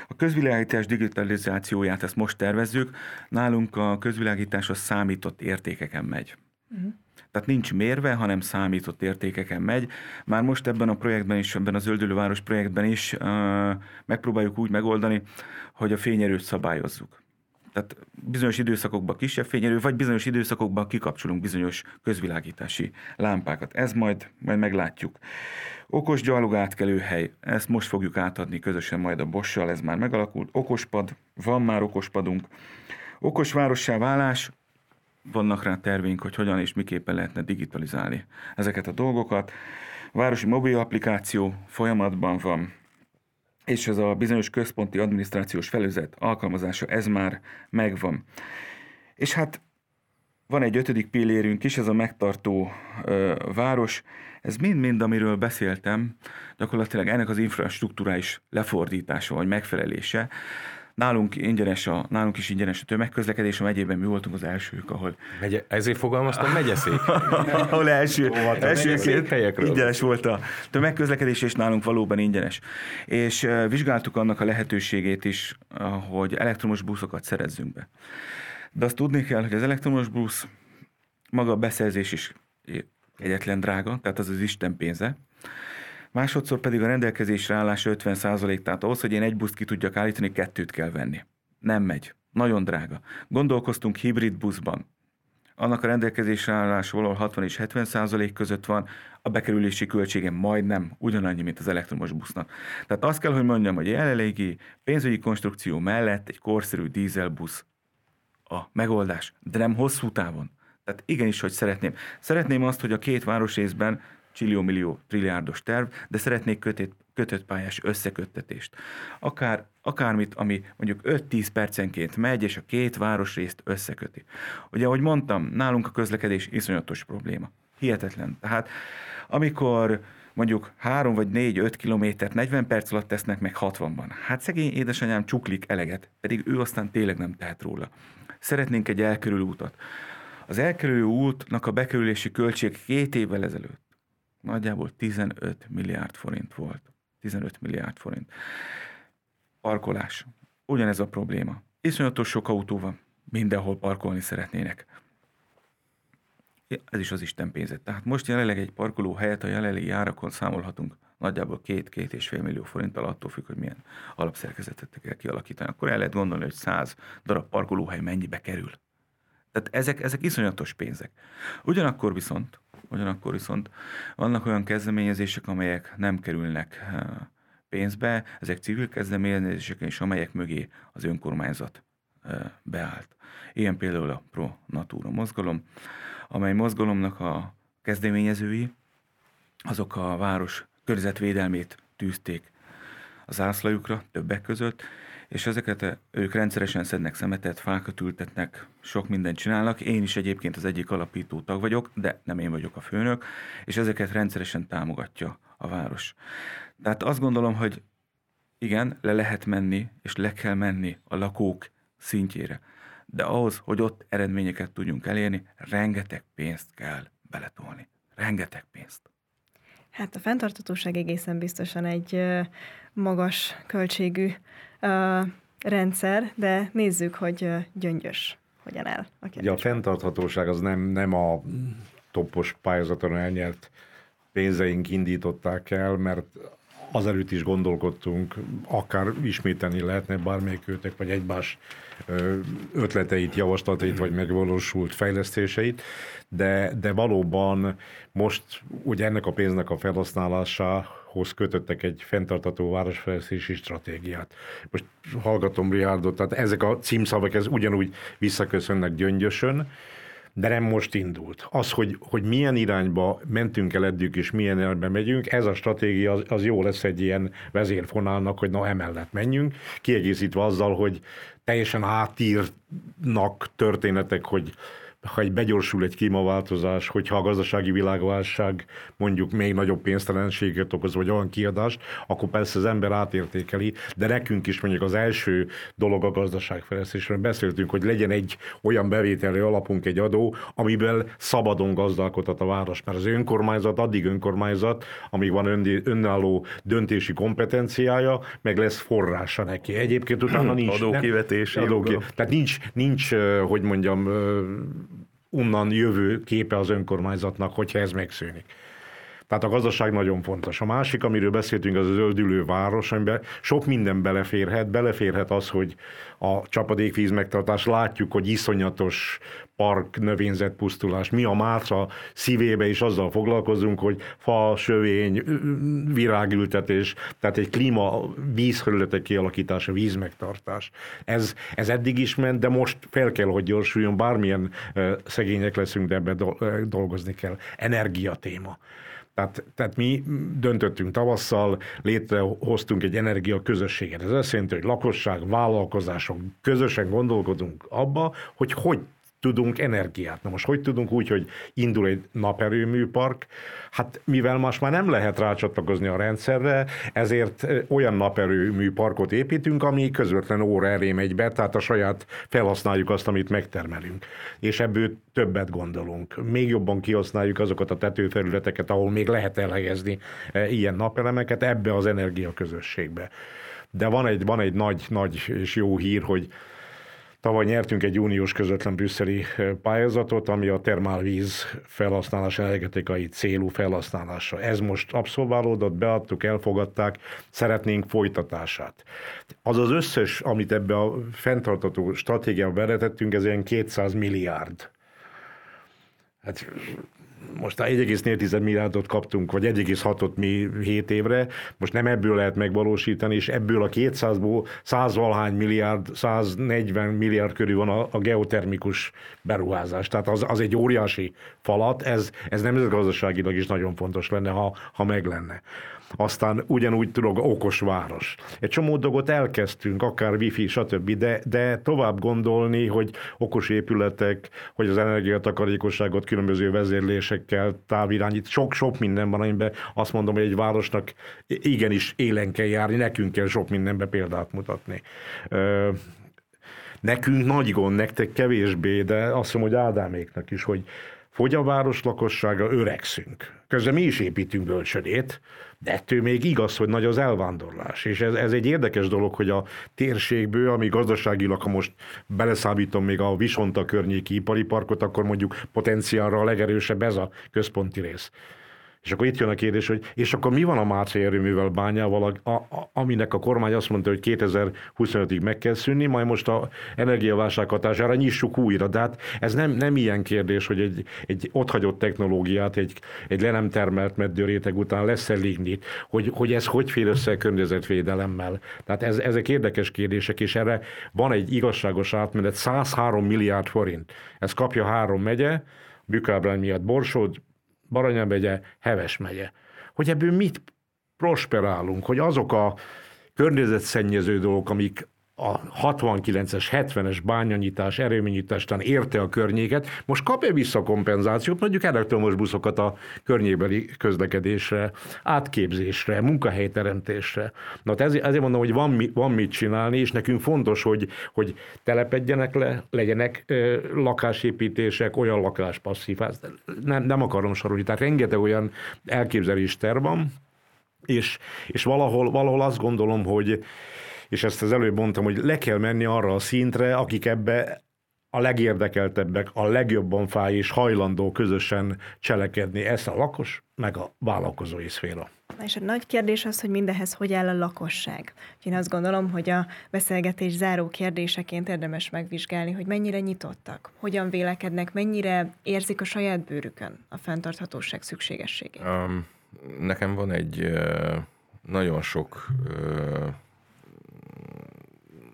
A közvilágítás digitalizációját ezt most tervezzük. Nálunk a közvilágítás a számított értékeken megy. Uh-huh. Tehát nincs mérve, hanem számított értékeken megy. Már most ebben a projektben is, ebben a Zöldülő Város projektben is uh, megpróbáljuk úgy megoldani, hogy a fényerőt szabályozzuk. Tehát bizonyos időszakokban kisebb fényerő, vagy bizonyos időszakokban kikapcsolunk bizonyos közvilágítási lámpákat. Ez majd, majd meglátjuk. Okos gyalog átkelőhely, ezt most fogjuk átadni közösen majd a Bossal, ez már megalakult. Okospad, van már okospadunk. Okos várossá válás, vannak rá tervénk, hogy hogyan és miképpen lehetne digitalizálni ezeket a dolgokat. Városi mobil applikáció folyamatban van, és ez a bizonyos központi adminisztrációs felüzet alkalmazása, ez már megvan. És hát van egy ötödik pillérünk is, ez a megtartó ö, város. Ez mind-mind, amiről beszéltem, gyakorlatilag ennek az infrastruktúrális lefordítása vagy megfelelése. Nálunk, ingyenes a, nálunk is ingyenes a tömegközlekedés, a megyében mi voltunk az elsők, ahol... Megye, ezért fogalmaztam megyeszék. ahol első, elsőként ingyenes volt a tömegközlekedés, és nálunk valóban ingyenes. És vizsgáltuk annak a lehetőségét is, hogy elektromos buszokat szerezzünk be. De azt tudni kell, hogy az elektromos busz maga a beszerzés is egyetlen drága, tehát az az Isten pénze. Másodszor pedig a rendelkezésre állás 50 tehát ahhoz, hogy én egy buszt ki tudjak állítani, kettőt kell venni. Nem megy. Nagyon drága. Gondolkoztunk hibrid buszban. Annak a rendelkezésre állás valahol 60 és 70 százalék között van, a bekerülési költsége majdnem ugyanannyi, mint az elektromos busznak. Tehát azt kell, hogy mondjam, hogy jelenlegi pénzügyi konstrukció mellett egy korszerű dízelbusz a megoldás, de nem hosszú távon. Tehát igenis, hogy szeretném. Szeretném azt, hogy a két városrészben csillió-millió trilliárdos terv, de szeretnék kötét, kötött pályás összeköttetést. Akár, akármit, ami mondjuk 5-10 percenként megy, és a két városrészt összeköti. Ugye, ahogy mondtam, nálunk a közlekedés iszonyatos probléma. Hihetetlen. Tehát amikor mondjuk 3 vagy 4, 5 kilométert 40 perc alatt tesznek meg 60-ban. Hát szegény édesanyám csuklik eleget, pedig ő aztán tényleg nem tehet róla. Szeretnénk egy elkerülő útat. Az elkerülő útnak a bekerülési költség két évvel ezelőtt nagyjából 15 milliárd forint volt. 15 milliárd forint. Parkolás. Ugyanez a probléma. Iszonyatos sok autó van. Mindenhol parkolni szeretnének. Ez is az Isten pénze. Tehát most jelenleg egy parkoló helyet a jelenlegi árakon számolhatunk nagyjából két-két és fél millió forinttal attól függ, hogy milyen alapszerkezetet kell kialakítani. Akkor el lehet gondolni, hogy száz darab parkolóhely mennyibe kerül. Tehát ezek, ezek iszonyatos pénzek. Ugyanakkor viszont, ugyanakkor viszont vannak olyan kezdeményezések, amelyek nem kerülnek eh, pénzbe, ezek civil kezdeményezések, és amelyek mögé az önkormányzat eh, beállt. Ilyen például a Pro Natura mozgalom, amely mozgalomnak a kezdeményezői, azok a város környezetvédelmét tűzték az zászlajukra többek között, és ezeket eh, ők rendszeresen szednek szemetet, fákat ültetnek, sok mindent csinálnak. Én is egyébként az egyik alapító tag vagyok, de nem én vagyok a főnök, és ezeket rendszeresen támogatja a város. Tehát azt gondolom, hogy igen, le lehet menni, és le kell menni a lakók szintjére. De ahhoz, hogy ott eredményeket tudjunk elérni, rengeteg pénzt kell beletolni. Rengeteg pénzt. Hát a fenntartatóság egészen biztosan egy magas költségű rendszer, de nézzük, hogy gyöngyös hogyan áll a Ugye a fenntarthatóság az nem, nem a toppos pályázaton elnyert pénzeink indították el, mert azelőtt is gondolkodtunk, akár ismételni lehetne bármelyik őtek, vagy egymás ötleteit, javaslatait, vagy megvalósult fejlesztéseit, de, de valóban most ugye ennek a pénznek a felhasználásához kötöttek egy fenntartató városfejlesztési stratégiát. Most hallgatom Rihárdot, tehát ezek a címszavak ez ugyanúgy visszaköszönnek gyöngyösön, de nem most indult. Az, hogy, hogy milyen irányba mentünk el eddig, és milyen irányba megyünk, ez a stratégia az, az jó lesz egy ilyen vezérfonálnak, hogy na emellett menjünk, kiegészítve azzal, hogy teljesen átírnak történetek, hogy ha egy begyorsul egy klímaváltozás, hogyha a gazdasági világválság mondjuk még nagyobb pénztelenséget okoz, vagy olyan kiadást, akkor persze az ember átértékeli, de nekünk is mondjuk az első dolog a gazdaságfejlesztésről beszéltünk, hogy legyen egy olyan bevételi alapunk, egy adó, amivel szabadon gazdálkodhat a város, mert az önkormányzat addig önkormányzat, amíg van önálló döntési kompetenciája, meg lesz forrása neki. Egyébként utána nincs. Adókivetési. Adóki, tehát nincs, nincs, hogy mondjam, onnan jövő képe az önkormányzatnak, hogyha ez megszűnik. Tehát a gazdaság nagyon fontos. A másik, amiről beszéltünk, az a zöldülő város, amiben sok minden beleférhet. Beleférhet az, hogy a csapadékvíz megtartás, látjuk, hogy iszonyatos park növényzet pusztulás. Mi a Mátra szívébe is azzal foglalkozunk, hogy fa, sövény, virágültetés, tehát egy klíma vízhörületek kialakítása, vízmegtartás. Ez, ez eddig is ment, de most fel kell, hogy gyorsuljon, bármilyen szegények leszünk, de ebbe dolgozni kell. Energia téma. Tehát, tehát mi döntöttünk tavasszal, létrehoztunk egy energia közösséget. Ez azt jelenti, hogy lakosság, vállalkozások közösen gondolkodunk abba, hogy hogy tudunk energiát. Na most hogy tudunk úgy, hogy indul egy naperőműpark? Hát mivel most már nem lehet rácsatlakozni a rendszerre, ezért olyan naperőműparkot építünk, ami közvetlen óra elé megy be, tehát a saját felhasználjuk azt, amit megtermelünk. És ebből többet gondolunk. Még jobban kihasználjuk azokat a tetőterületeket, ahol még lehet elhelyezni ilyen napelemeket ebbe az energiaközösségbe. De van egy, van egy nagy, nagy és jó hír, hogy Tavaly nyertünk egy uniós közvetlen brüsszeli pályázatot, ami a termálvíz felhasználás energetikai célú felhasználása. Ez most abszolválódott, beadtuk, elfogadták, szeretnénk folytatását. Az az összes, amit ebbe a fenntartató stratégiába beletettünk, ez ilyen 200 milliárd. Hát most 1,4 milliárdot kaptunk, vagy 1,6-ot mi 7 évre, most nem ebből lehet megvalósítani, és ebből a 200-ból 100 valhány milliárd, 140 milliárd körül van a, a geotermikus beruházás. Tehát az, az egy óriási falat, ez, ez nemzetgazdaságilag is nagyon fontos lenne, ha, ha meg lenne. Aztán ugyanúgy tudok okos város. Egy csomó dolgot elkezdtünk, akár wifi, stb., de, de tovább gondolni, hogy okos épületek, hogy az energiatakarékosságot különböző vezérlésekkel távirányít, sok-sok minden van, amiben azt mondom, hogy egy városnak igenis élen kell járni, nekünk kell sok mindenbe példát mutatni. Nekünk nagy gond, nektek kevésbé, de azt mondom, hogy Ádáméknak is, hogy fogy a város lakossága, öregszünk. Közben mi is építünk bölcsödét, de ettől még igaz, hogy nagy az elvándorlás. És ez, ez egy érdekes dolog, hogy a térségből, ami gazdaságilag, ha most beleszámítom még a Visonta környéki ipari parkot, akkor mondjuk potenciálra a legerősebb ez a központi rész. És akkor itt jön a kérdés, hogy és akkor mi van a Mácai erőművel, bányával, a, a, aminek a kormány azt mondta, hogy 2025-ig meg kell szűnni, majd most a energiaválság hatására nyissuk újra. De hát ez nem, nem ilyen kérdés, hogy egy, egy otthagyott technológiát, egy, egy le nem termelt meddőréteg után lesz-e lignit, hogy, hogy ez hogy fér össze a környezetvédelemmel. Tehát ez, ezek érdekes kérdések, és erre van egy igazságos átmenet, 103 milliárd forint. Ez kapja három megye, Bükábrány miatt Borsod, Baranya megye, Heves megye. Hogy ebből mit prosperálunk, hogy azok a környezetszennyező dolgok, amik a 69-es, 70-es bányanyítás, erőményítástán érte a környéket, most kap-e vissza kompenzációt, mondjuk elektromos buszokat a környébeli közlekedésre, átképzésre, munkahelyteremtésre. Na, hát ezért, ezért mondom, hogy van, mi, van mit csinálni, és nekünk fontos, hogy, hogy telepedjenek le, legyenek ö, lakásépítések, olyan lakáspasszív, nem, nem akarom sorolni, tehát rengeteg olyan elképzelés terv van, és, és valahol, valahol azt gondolom, hogy és ezt az előbb mondtam, hogy le kell menni arra a szintre, akik ebbe a legérdekeltebbek, a legjobban fáj és hajlandó közösen cselekedni. Ez a lakos, meg a vállalkozói szféra. És a nagy kérdés az, hogy mindehez hogy áll a lakosság. Én azt gondolom, hogy a beszélgetés záró kérdéseként érdemes megvizsgálni, hogy mennyire nyitottak, hogyan vélekednek, mennyire érzik a saját bőrükön a fenntarthatóság szükségességét. Um, nekem van egy uh, nagyon sok uh,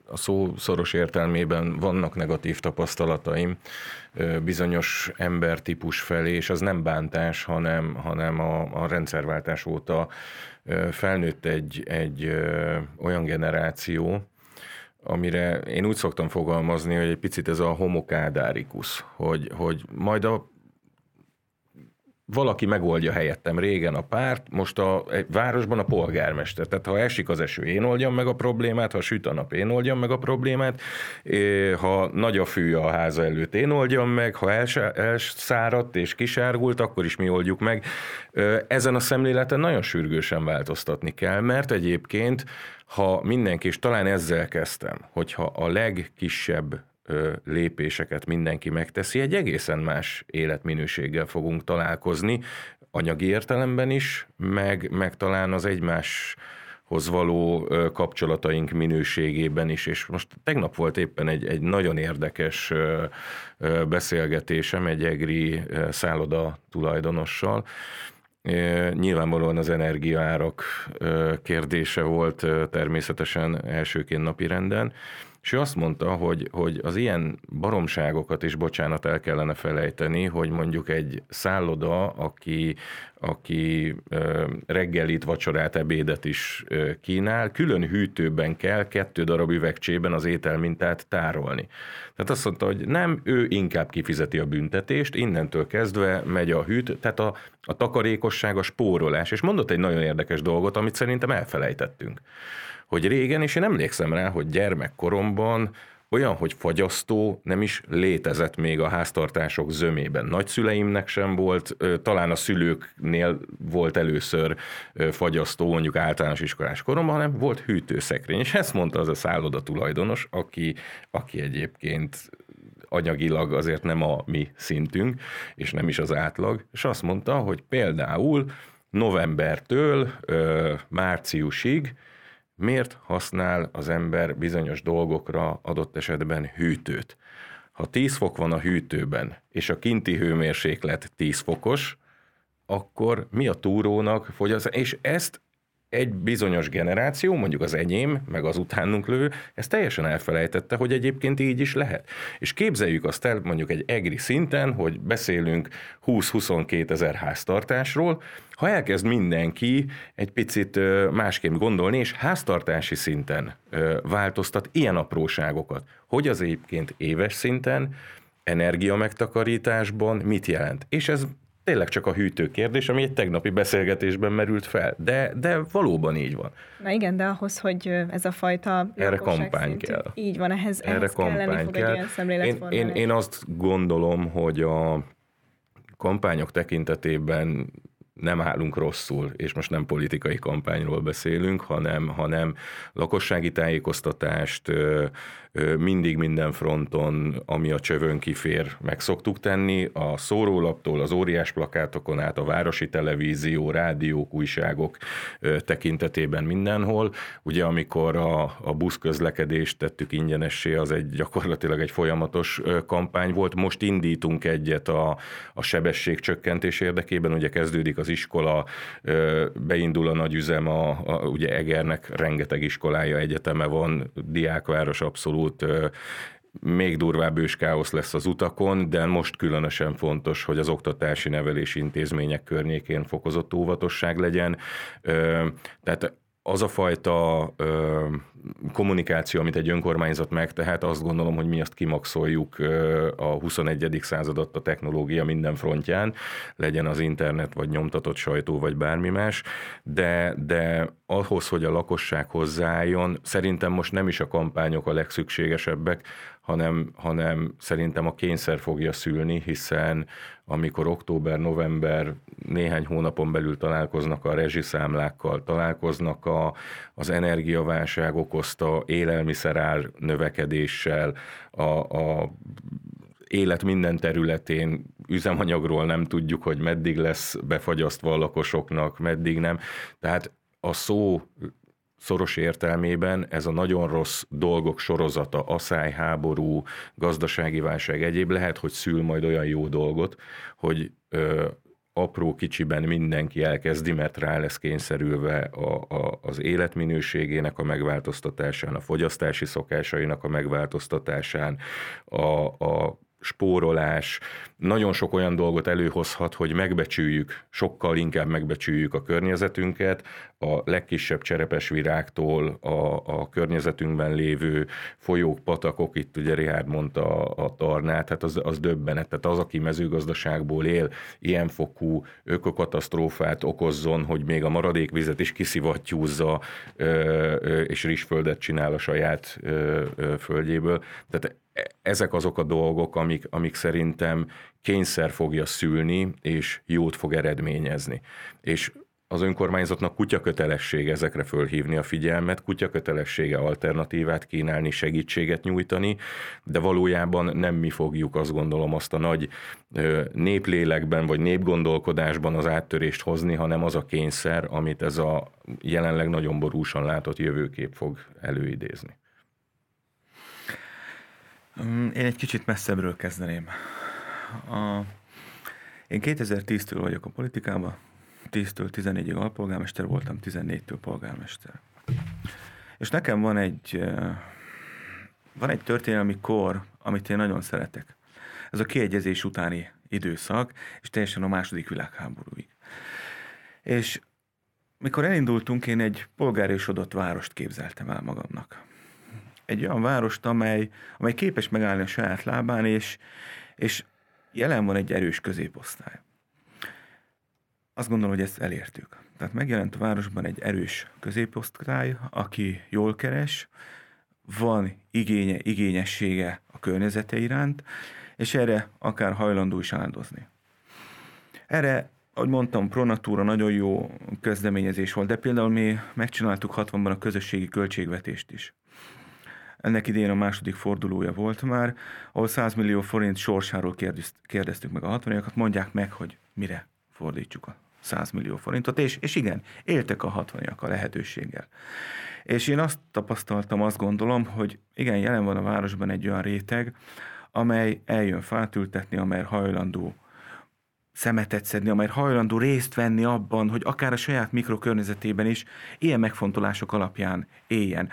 a szó szoros értelmében vannak negatív tapasztalataim bizonyos embertípus felé, és az nem bántás, hanem, hanem a, a rendszerváltás óta felnőtt egy, egy olyan generáció, amire én úgy szoktam fogalmazni, hogy egy picit ez a homokádárikusz, hogy, hogy majd a valaki megoldja helyettem régen a párt, most a városban a polgármester. Tehát ha esik az eső, én oldjam meg a problémát, ha süt a nap, én oldjam meg a problémát, ha nagy a fű a háza előtt, én oldjam meg, ha elszáradt és kisárgult, akkor is mi oldjuk meg. Ezen a szemléleten nagyon sürgősen változtatni kell, mert egyébként ha mindenki, és talán ezzel kezdtem, hogyha a legkisebb lépéseket mindenki megteszi, egy egészen más életminőséggel fogunk találkozni, anyagi értelemben is, meg, meg talán az egymás hoz való kapcsolataink minőségében is, és most tegnap volt éppen egy, egy nagyon érdekes beszélgetésem egy egri szálloda tulajdonossal, Nyilvánvalóan az energiaárak kérdése volt természetesen elsőként napi renden, és ő azt mondta, hogy, hogy az ilyen baromságokat is, bocsánat, el kellene felejteni, hogy mondjuk egy szálloda, aki, aki reggelit, vacsorát, ebédet is kínál, külön hűtőben kell kettő darab üvegcsében az ételmintát tárolni. Tehát azt mondta, hogy nem, ő inkább kifizeti a büntetést, innentől kezdve megy a hűt, tehát a, a takarékosság, a spórolás. És mondott egy nagyon érdekes dolgot, amit szerintem elfelejtettünk hogy régen, és én emlékszem rá, hogy gyermekkoromban olyan, hogy fagyasztó nem is létezett még a háztartások zömében. Nagyszüleimnek sem volt, talán a szülőknél volt először fagyasztó, mondjuk általános iskolás koromban, hanem volt hűtőszekrény. És ezt mondta az a szálloda tulajdonos, aki, aki egyébként anyagilag azért nem a mi szintünk, és nem is az átlag, és azt mondta, hogy például novembertől ö, márciusig miért használ az ember bizonyos dolgokra adott esetben hűtőt. Ha 10 fok van a hűtőben, és a kinti hőmérséklet 10 fokos, akkor mi a túrónak fogyaszt, és ezt egy bizonyos generáció, mondjuk az enyém, meg az utánunk lő, ezt teljesen elfelejtette, hogy egyébként így is lehet. És képzeljük azt el mondjuk egy egri szinten, hogy beszélünk 20-22 ezer háztartásról, ha elkezd mindenki egy picit másképp gondolni, és háztartási szinten változtat ilyen apróságokat, hogy az egyébként éves szinten, energia megtakarításban mit jelent. És ez tényleg csak a hűtő kérdés, ami egy tegnapi beszélgetésben merült fel. De, de valóban így van. Na igen, de ahhoz, hogy ez a fajta Erre kampány szintű, kell. Így van, ehhez, Erre ehhez kampány kell. egy én, én, én azt gondolom, hogy a kampányok tekintetében nem állunk rosszul, és most nem politikai kampányról beszélünk, hanem, hanem lakossági tájékoztatást mindig minden fronton, ami a csövön kifér, meg szoktuk tenni, a szórólaptól, az óriás plakátokon át, a városi televízió, rádiók, újságok tekintetében mindenhol. Ugye amikor a, a buszközlekedést tettük ingyenessé, az egy gyakorlatilag egy folyamatos kampány volt. Most indítunk egyet a, a sebességcsökkentés érdekében, ugye kezdődik az iskola, beindul a nagy üzem, a, a, ugye Egernek rengeteg iskolája, egyeteme van, diákváros abszolút, abszolút még durvább őskáosz lesz az utakon, de most különösen fontos, hogy az oktatási nevelési intézmények környékén fokozott óvatosság legyen. Tehát az a fajta ö, kommunikáció, amit egy önkormányzat megtehet, azt gondolom, hogy mi azt kimaxoljuk ö, a 21. századot a technológia minden frontján, legyen az internet, vagy nyomtatott sajtó, vagy bármi más, de, de ahhoz, hogy a lakosság hozzáálljon, szerintem most nem is a kampányok a legszükségesebbek, hanem, hanem szerintem a kényszer fogja szülni, hiszen amikor október, november, néhány hónapon belül találkoznak a rezsiszámlákkal, találkoznak a, az energiaválság okozta élelmiszerár növekedéssel, a, a élet minden területén üzemanyagról nem tudjuk, hogy meddig lesz befagyasztva a lakosoknak, meddig nem. Tehát a szó szoros értelmében ez a nagyon rossz dolgok sorozata, asszály, háború, gazdasági válság egyéb lehet, hogy szül majd olyan jó dolgot, hogy ö, apró kicsiben mindenki elkezdi, mert rá lesz kényszerülve a, a, az életminőségének a megváltoztatásán, a fogyasztási szokásainak a megváltoztatásán, a, a spórolás, nagyon sok olyan dolgot előhozhat, hogy megbecsüljük, sokkal inkább megbecsüljük a környezetünket, a legkisebb cserepes virágtól a, a környezetünkben lévő folyók, patakok, itt ugye Richard mondta a, a tarnát, hát az, az döbbenet. Tehát az, aki mezőgazdaságból él, ilyen fokú ökokatasztrófát okozzon, hogy még a maradékvizet is kiszivattyúzza, és rizsföldet csinál a saját földjéből. Tehát ezek azok a dolgok, amik, amik szerintem kényszer fogja szülni, és jót fog eredményezni. És az önkormányzatnak kutya kötelessége ezekre fölhívni a figyelmet, kutya kötelessége alternatívát kínálni, segítséget nyújtani, de valójában nem mi fogjuk azt gondolom azt a nagy néplélekben vagy népgondolkodásban az áttörést hozni, hanem az a kényszer, amit ez a jelenleg nagyon borúsan látott jövőkép fog előidézni. Mm, én egy kicsit messzebbről kezdeném. A... Én 2010-től vagyok a politikában, 10-től 14-ig alpolgármester voltam, 14-től polgármester. És nekem van egy, van egy történelmi kor, amit én nagyon szeretek. Ez a kiegyezés utáni időszak, és teljesen a második világháborúig. És mikor elindultunk, én egy polgárosodott várost képzeltem el magamnak. Egy olyan várost, amely, amely képes megállni a saját lábán, és, és jelen van egy erős középosztály. Azt gondolom, hogy ezt elértük. Tehát megjelent a városban egy erős középosztály, aki jól keres, van igénye, igényessége a környezete iránt, és erre akár hajlandó is áldozni. Erre, ahogy mondtam, Pronatúra nagyon jó kezdeményezés volt, de például mi megcsináltuk 60-ban a közösségi költségvetést is. Ennek idén a második fordulója volt már, ahol 100 millió forint sorsáról kérdeztük meg a 60 mondják meg, hogy mire fordítsuk a 100 millió forintot, és, és igen, éltek a 60 a lehetőséggel. És én azt tapasztaltam, azt gondolom, hogy igen, jelen van a városban egy olyan réteg, amely eljön fátültetni, amely hajlandó szemetet szedni, amely hajlandó részt venni abban, hogy akár a saját mikrokörnyezetében is ilyen megfontolások alapján éljen.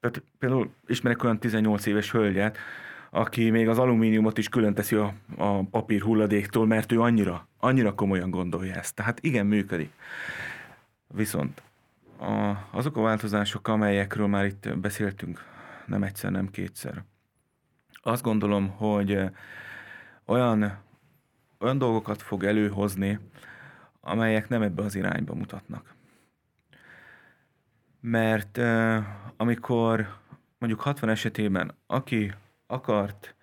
Tehát például ismerek olyan 18 éves hölgyet, aki még az alumíniumot is külön teszi a, a papír hulladéktól, mert ő annyira, annyira komolyan gondolja ezt. Tehát igen, működik. Viszont a, azok a változások, amelyekről már itt beszéltünk, nem egyszer, nem kétszer, azt gondolom, hogy olyan, olyan dolgokat fog előhozni, amelyek nem ebbe az irányba mutatnak. Mert amikor mondjuk 60 esetében, aki akart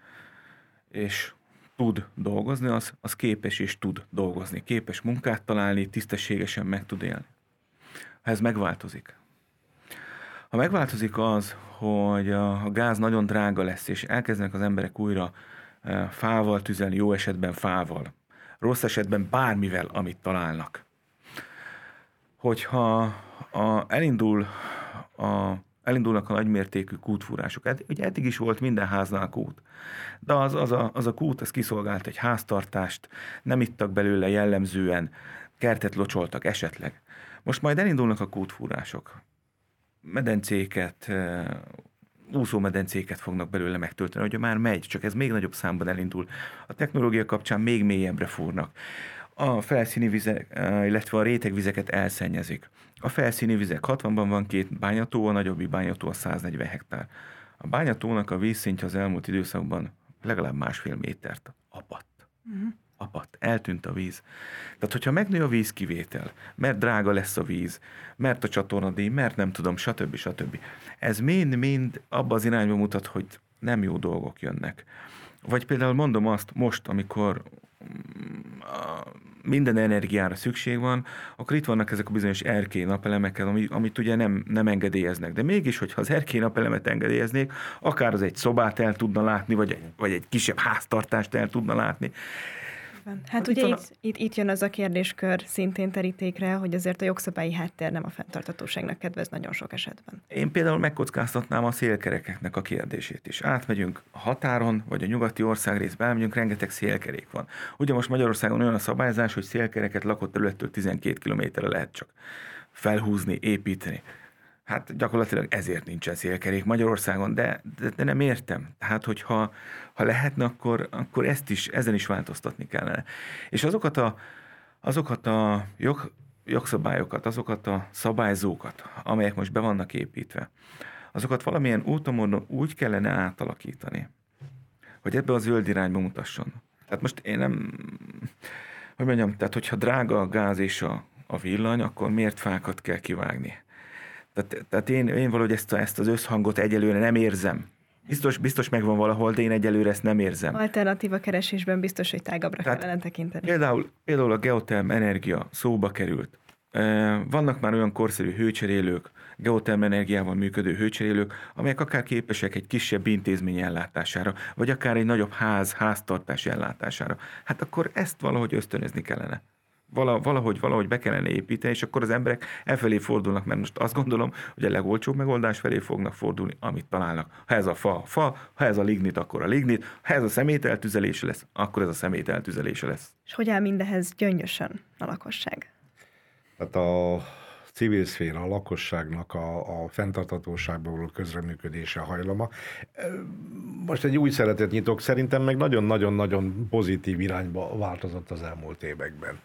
és tud dolgozni, az, az képes és tud dolgozni. Képes munkát találni, tisztességesen meg tud élni. Ha ez megváltozik. Ha megváltozik az, hogy a gáz nagyon drága lesz, és elkezdenek az emberek újra fával tüzelni, jó esetben fával, rossz esetben bármivel, amit találnak. Hogyha a, elindul a elindulnak a nagymértékű kútfúrások. Hát, ugye eddig is volt minden háznál kút. De az, az, a, az a kút, az kiszolgált egy háztartást, nem ittak belőle jellemzően, kertet locsoltak esetleg. Most majd elindulnak a kútfúrások. Medencéket, úszómedencéket fognak belőle megtölteni, hogy már megy, csak ez még nagyobb számban elindul. A technológia kapcsán még mélyebbre fúrnak a felszíni vizek, illetve a rétegvizeket elszennyezik. A felszíni vizek 60-ban van két bányató, a nagyobbi bányató a 140 hektár. A bányatónak a vízszintje az elmúlt időszakban legalább másfél métert apadt. Uh-huh. Apadt, eltűnt a víz. Tehát, hogyha megnő a vízkivétel, mert drága lesz a víz, mert a csatornadíj, mert nem tudom, stb. stb. Ez mind-mind abba az irányba mutat, hogy nem jó dolgok jönnek. Vagy például mondom azt most, amikor minden energiára szükség van, akkor itt vannak ezek a bizonyos erkély napelemek, amit, amit ugye nem, nem engedélyeznek. De mégis, hogyha az erkély napelemet engedélyeznék, akár az egy szobát el tudna látni, vagy, vagy egy kisebb háztartást el tudna látni. Van. Hát ugye itt, itt, itt jön az a kérdéskör szintén terítékre, hogy azért a jogszabályi háttér nem a fenntartatóságnak kedvez nagyon sok esetben. Én például megkockáztatnám a szélkerekeknek a kérdését is. Átmegyünk a határon, vagy a nyugati országrészbe elmegyünk, rengeteg szélkerék van. Ugye most Magyarországon olyan a szabályzás, hogy szélkereket lakott területtől 12 kilométerre lehet csak felhúzni, építeni. Hát gyakorlatilag ezért nincsen szélkerék Magyarországon, de, de, de nem értem. Tehát, hogyha ha lehetne, akkor, akkor ezt is, ezen is változtatni kellene. És azokat a, azokat a jog, jogszabályokat, azokat a szabályzókat, amelyek most be vannak építve, azokat valamilyen úton úgy kellene átalakítani, hogy ebbe a zöld irányba mutasson. Tehát most én nem, hogy mondjam, tehát hogyha drága a gáz és a, a villany, akkor miért fákat kell kivágni? Tehát, tehát én, én valahogy ezt, ezt az összhangot egyelőre nem érzem. Biztos, biztos megvan valahol, de én egyelőre ezt nem érzem. Alternatíva keresésben biztos, hogy tágabbra Tehát kellene tekinteni. Például, például a geoterm energia szóba került. Vannak már olyan korszerű hőcserélők, geotermenergiával működő hőcserélők, amelyek akár képesek egy kisebb intézmény ellátására, vagy akár egy nagyobb ház, háztartás ellátására. Hát akkor ezt valahogy ösztönözni kellene valahogy, valahogy be kellene építeni, és akkor az emberek e felé fordulnak, mert most azt gondolom, hogy a legolcsóbb megoldás felé fognak fordulni, amit találnak. Ha ez a fa, fa, ha ez a lignit, akkor a lignit, ha ez a szemét eltüzelése lesz, akkor ez a szemét eltüzelése lesz. És hogy áll mindehez gyöngyösen a lakosság? Hát a civil szféra, a lakosságnak a, a fenntartatóságban való közreműködése hajlama. Most egy új szeretet nyitok, szerintem meg nagyon-nagyon-nagyon pozitív irányba változott az elmúlt években.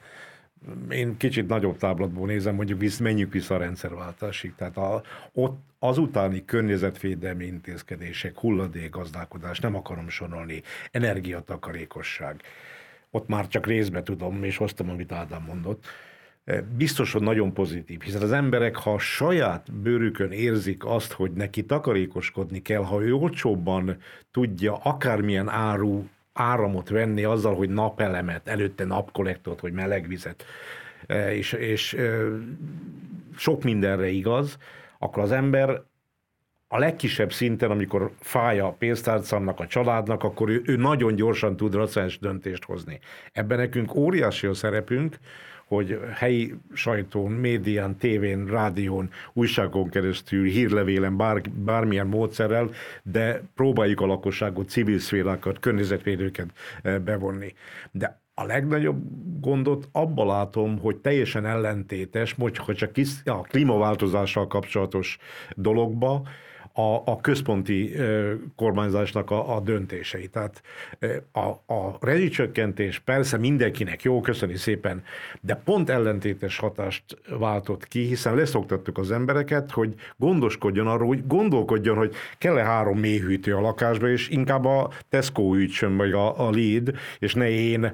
Én kicsit nagyobb táblatból nézem, mondjuk visz, menjünk vissza a rendszerváltásig. Tehát a, ott azutáni környezetvédelmi intézkedések, hulladékgazdálkodás, nem akarom sorolni, energiatakarékosság. Ott már csak részbe tudom, és hoztam, amit Ádám mondott biztos, hogy nagyon pozitív, hiszen az emberek, ha a saját bőrükön érzik azt, hogy neki takarékoskodni kell, ha ő olcsóbban tudja akármilyen áru áramot venni azzal, hogy napelemet, előtte napkollektort, vagy melegvizet, és, és sok mindenre igaz, akkor az ember a legkisebb szinten, amikor fáj a pénztárcámnak, a családnak, akkor ő, ő nagyon gyorsan tud racionális döntést hozni. Ebben nekünk óriási a szerepünk, hogy helyi sajtón, médián, tévén, rádión, újságon keresztül, hírlevélen, bár, bármilyen módszerrel, de próbáljuk a lakosságot, civil szférákat, környezetvédőket eh, bevonni. De a legnagyobb gondot abban látom, hogy teljesen ellentétes, hogy csak a klímaváltozással kapcsolatos dologba, a, a központi kormányzásnak a, a döntései. Tehát a, a rezsicsökkentés persze mindenkinek jó, köszöni szépen, de pont ellentétes hatást váltott ki, hiszen leszoktattuk az embereket, hogy gondoskodjon arról, hogy gondolkodjon, hogy kell-e három mélyhűtő a lakásba, és inkább a Tesco ütsön, vagy a, a Lead, és ne én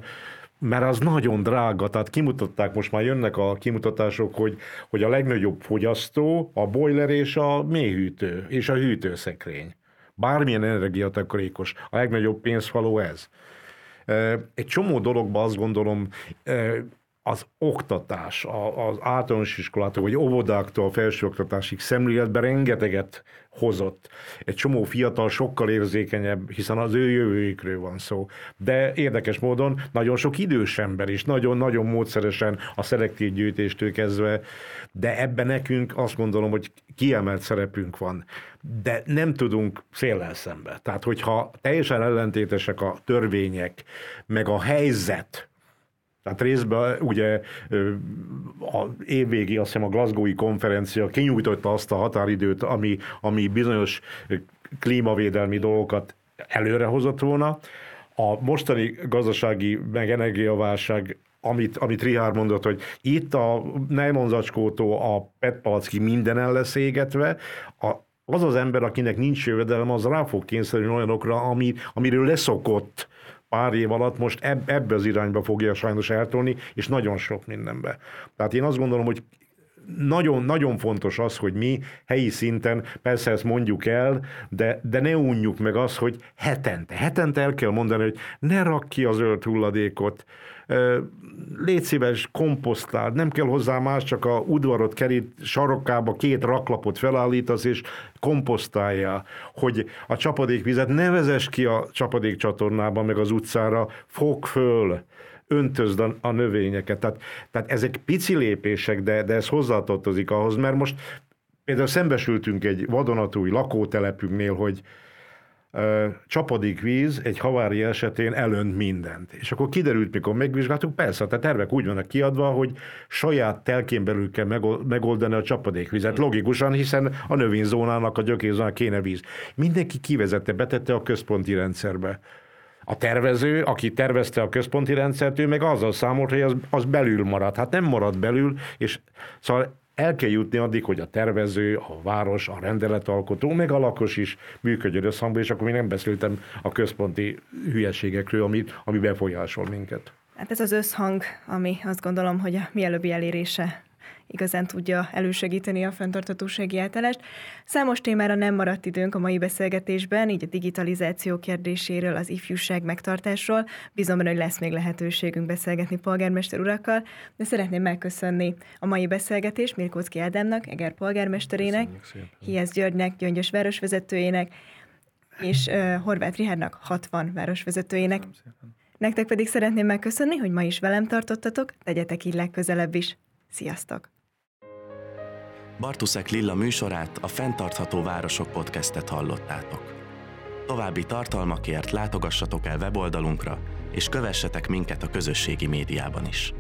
mert az nagyon drága, tehát kimutatták, most már jönnek a kimutatások, hogy, hogy a legnagyobb fogyasztó a boiler és a mélyhűtő, és a hűtőszekrény. Bármilyen energiatakarékos, a legnagyobb pénzfaló ez. Egy csomó dologban azt gondolom, az oktatás, az általános iskolától, vagy óvodáktól, felsőoktatásig szemléletben rengeteget hozott. Egy csomó fiatal sokkal érzékenyebb, hiszen az ő jövőjükről van szó. De érdekes módon nagyon sok idős ember is, nagyon-nagyon módszeresen a szelektív gyűjtéstől kezdve, de ebben nekünk azt gondolom, hogy kiemelt szerepünk van. De nem tudunk széllel szembe. Tehát, hogyha teljesen ellentétesek a törvények, meg a helyzet, tehát részben ugye a évvégi, azt hiszem a Glasgowi konferencia kinyújtotta azt a határidőt, ami, ami bizonyos klímavédelmi dolgokat előrehozott volna. A mostani gazdasági meg energiaválság amit, amit Rihár mondott, hogy itt a nejmonzacskótól a petpalacki minden el lesz égetve, a, az az ember, akinek nincs jövedelem, az rá fog kényszerülni olyanokra, ami, amiről leszokott pár év alatt most eb- ebbe az irányba fogja sajnos eltolni, és nagyon sok mindenbe. Tehát én azt gondolom, hogy nagyon, nagyon fontos az, hogy mi helyi szinten, persze ezt mondjuk el, de, de ne unjuk meg az, hogy hetente, hetente el kell mondani, hogy ne rak ki a zöld hulladékot, légy szíves, komposztál, nem kell hozzá más, csak a udvarot kerít sarokkába két raklapot felállítasz, és komposztálja, hogy a csapadékvizet ne vezess ki a csapadékcsatornába, meg az utcára, fog föl, öntözd a, a növényeket. Tehát, tehát ezek pici lépések, de, de ez hozzátartozik ahhoz, mert most például szembesültünk egy vadonatúj lakótelepünknél, hogy csapadékvíz egy havári esetén elönt mindent. És akkor kiderült, mikor megvizsgáltuk, persze, a tervek úgy vannak kiadva, hogy saját telkén belül kell megoldani a csapadékvizet. Logikusan, hiszen a növényzónának, a gyökérzónának kéne víz. Mindenki kivezette, betette a központi rendszerbe. A tervező, aki tervezte a központi rendszert, ő meg azzal számolt, hogy az, az belül marad. Hát nem marad belül, és szóval el kell jutni addig, hogy a tervező, a város, a rendeletalkotó, meg a lakos is működjön összhangban, és akkor még nem beszéltem a központi hülyeségekről, ami, ami befolyásol minket. Hát ez az összhang, ami azt gondolom, hogy a mielőbbi elérése igazán tudja elősegíteni a fenntartatósági átállást. Számos témára nem maradt időnk a mai beszélgetésben, így a digitalizáció kérdéséről, az ifjúság megtartásról. Bízom benne, hogy lesz még lehetőségünk beszélgetni polgármester urakkal, de szeretném megköszönni a mai beszélgetést Mirkóczki Ádámnak, Eger polgármesterének, Hiesz Györgynek, Gyöngyös városvezetőjének, és uh, Horváth Rihárnak 60 városvezetőjének. Nektek pedig szeretném megköszönni, hogy ma is velem tartottatok, tegyetek így legközelebb is. Sziasztok! Bartuszek Lilla műsorát, a Fentartható Városok podcastet hallottátok. További tartalmakért látogassatok el weboldalunkra, és kövessetek minket a közösségi médiában is.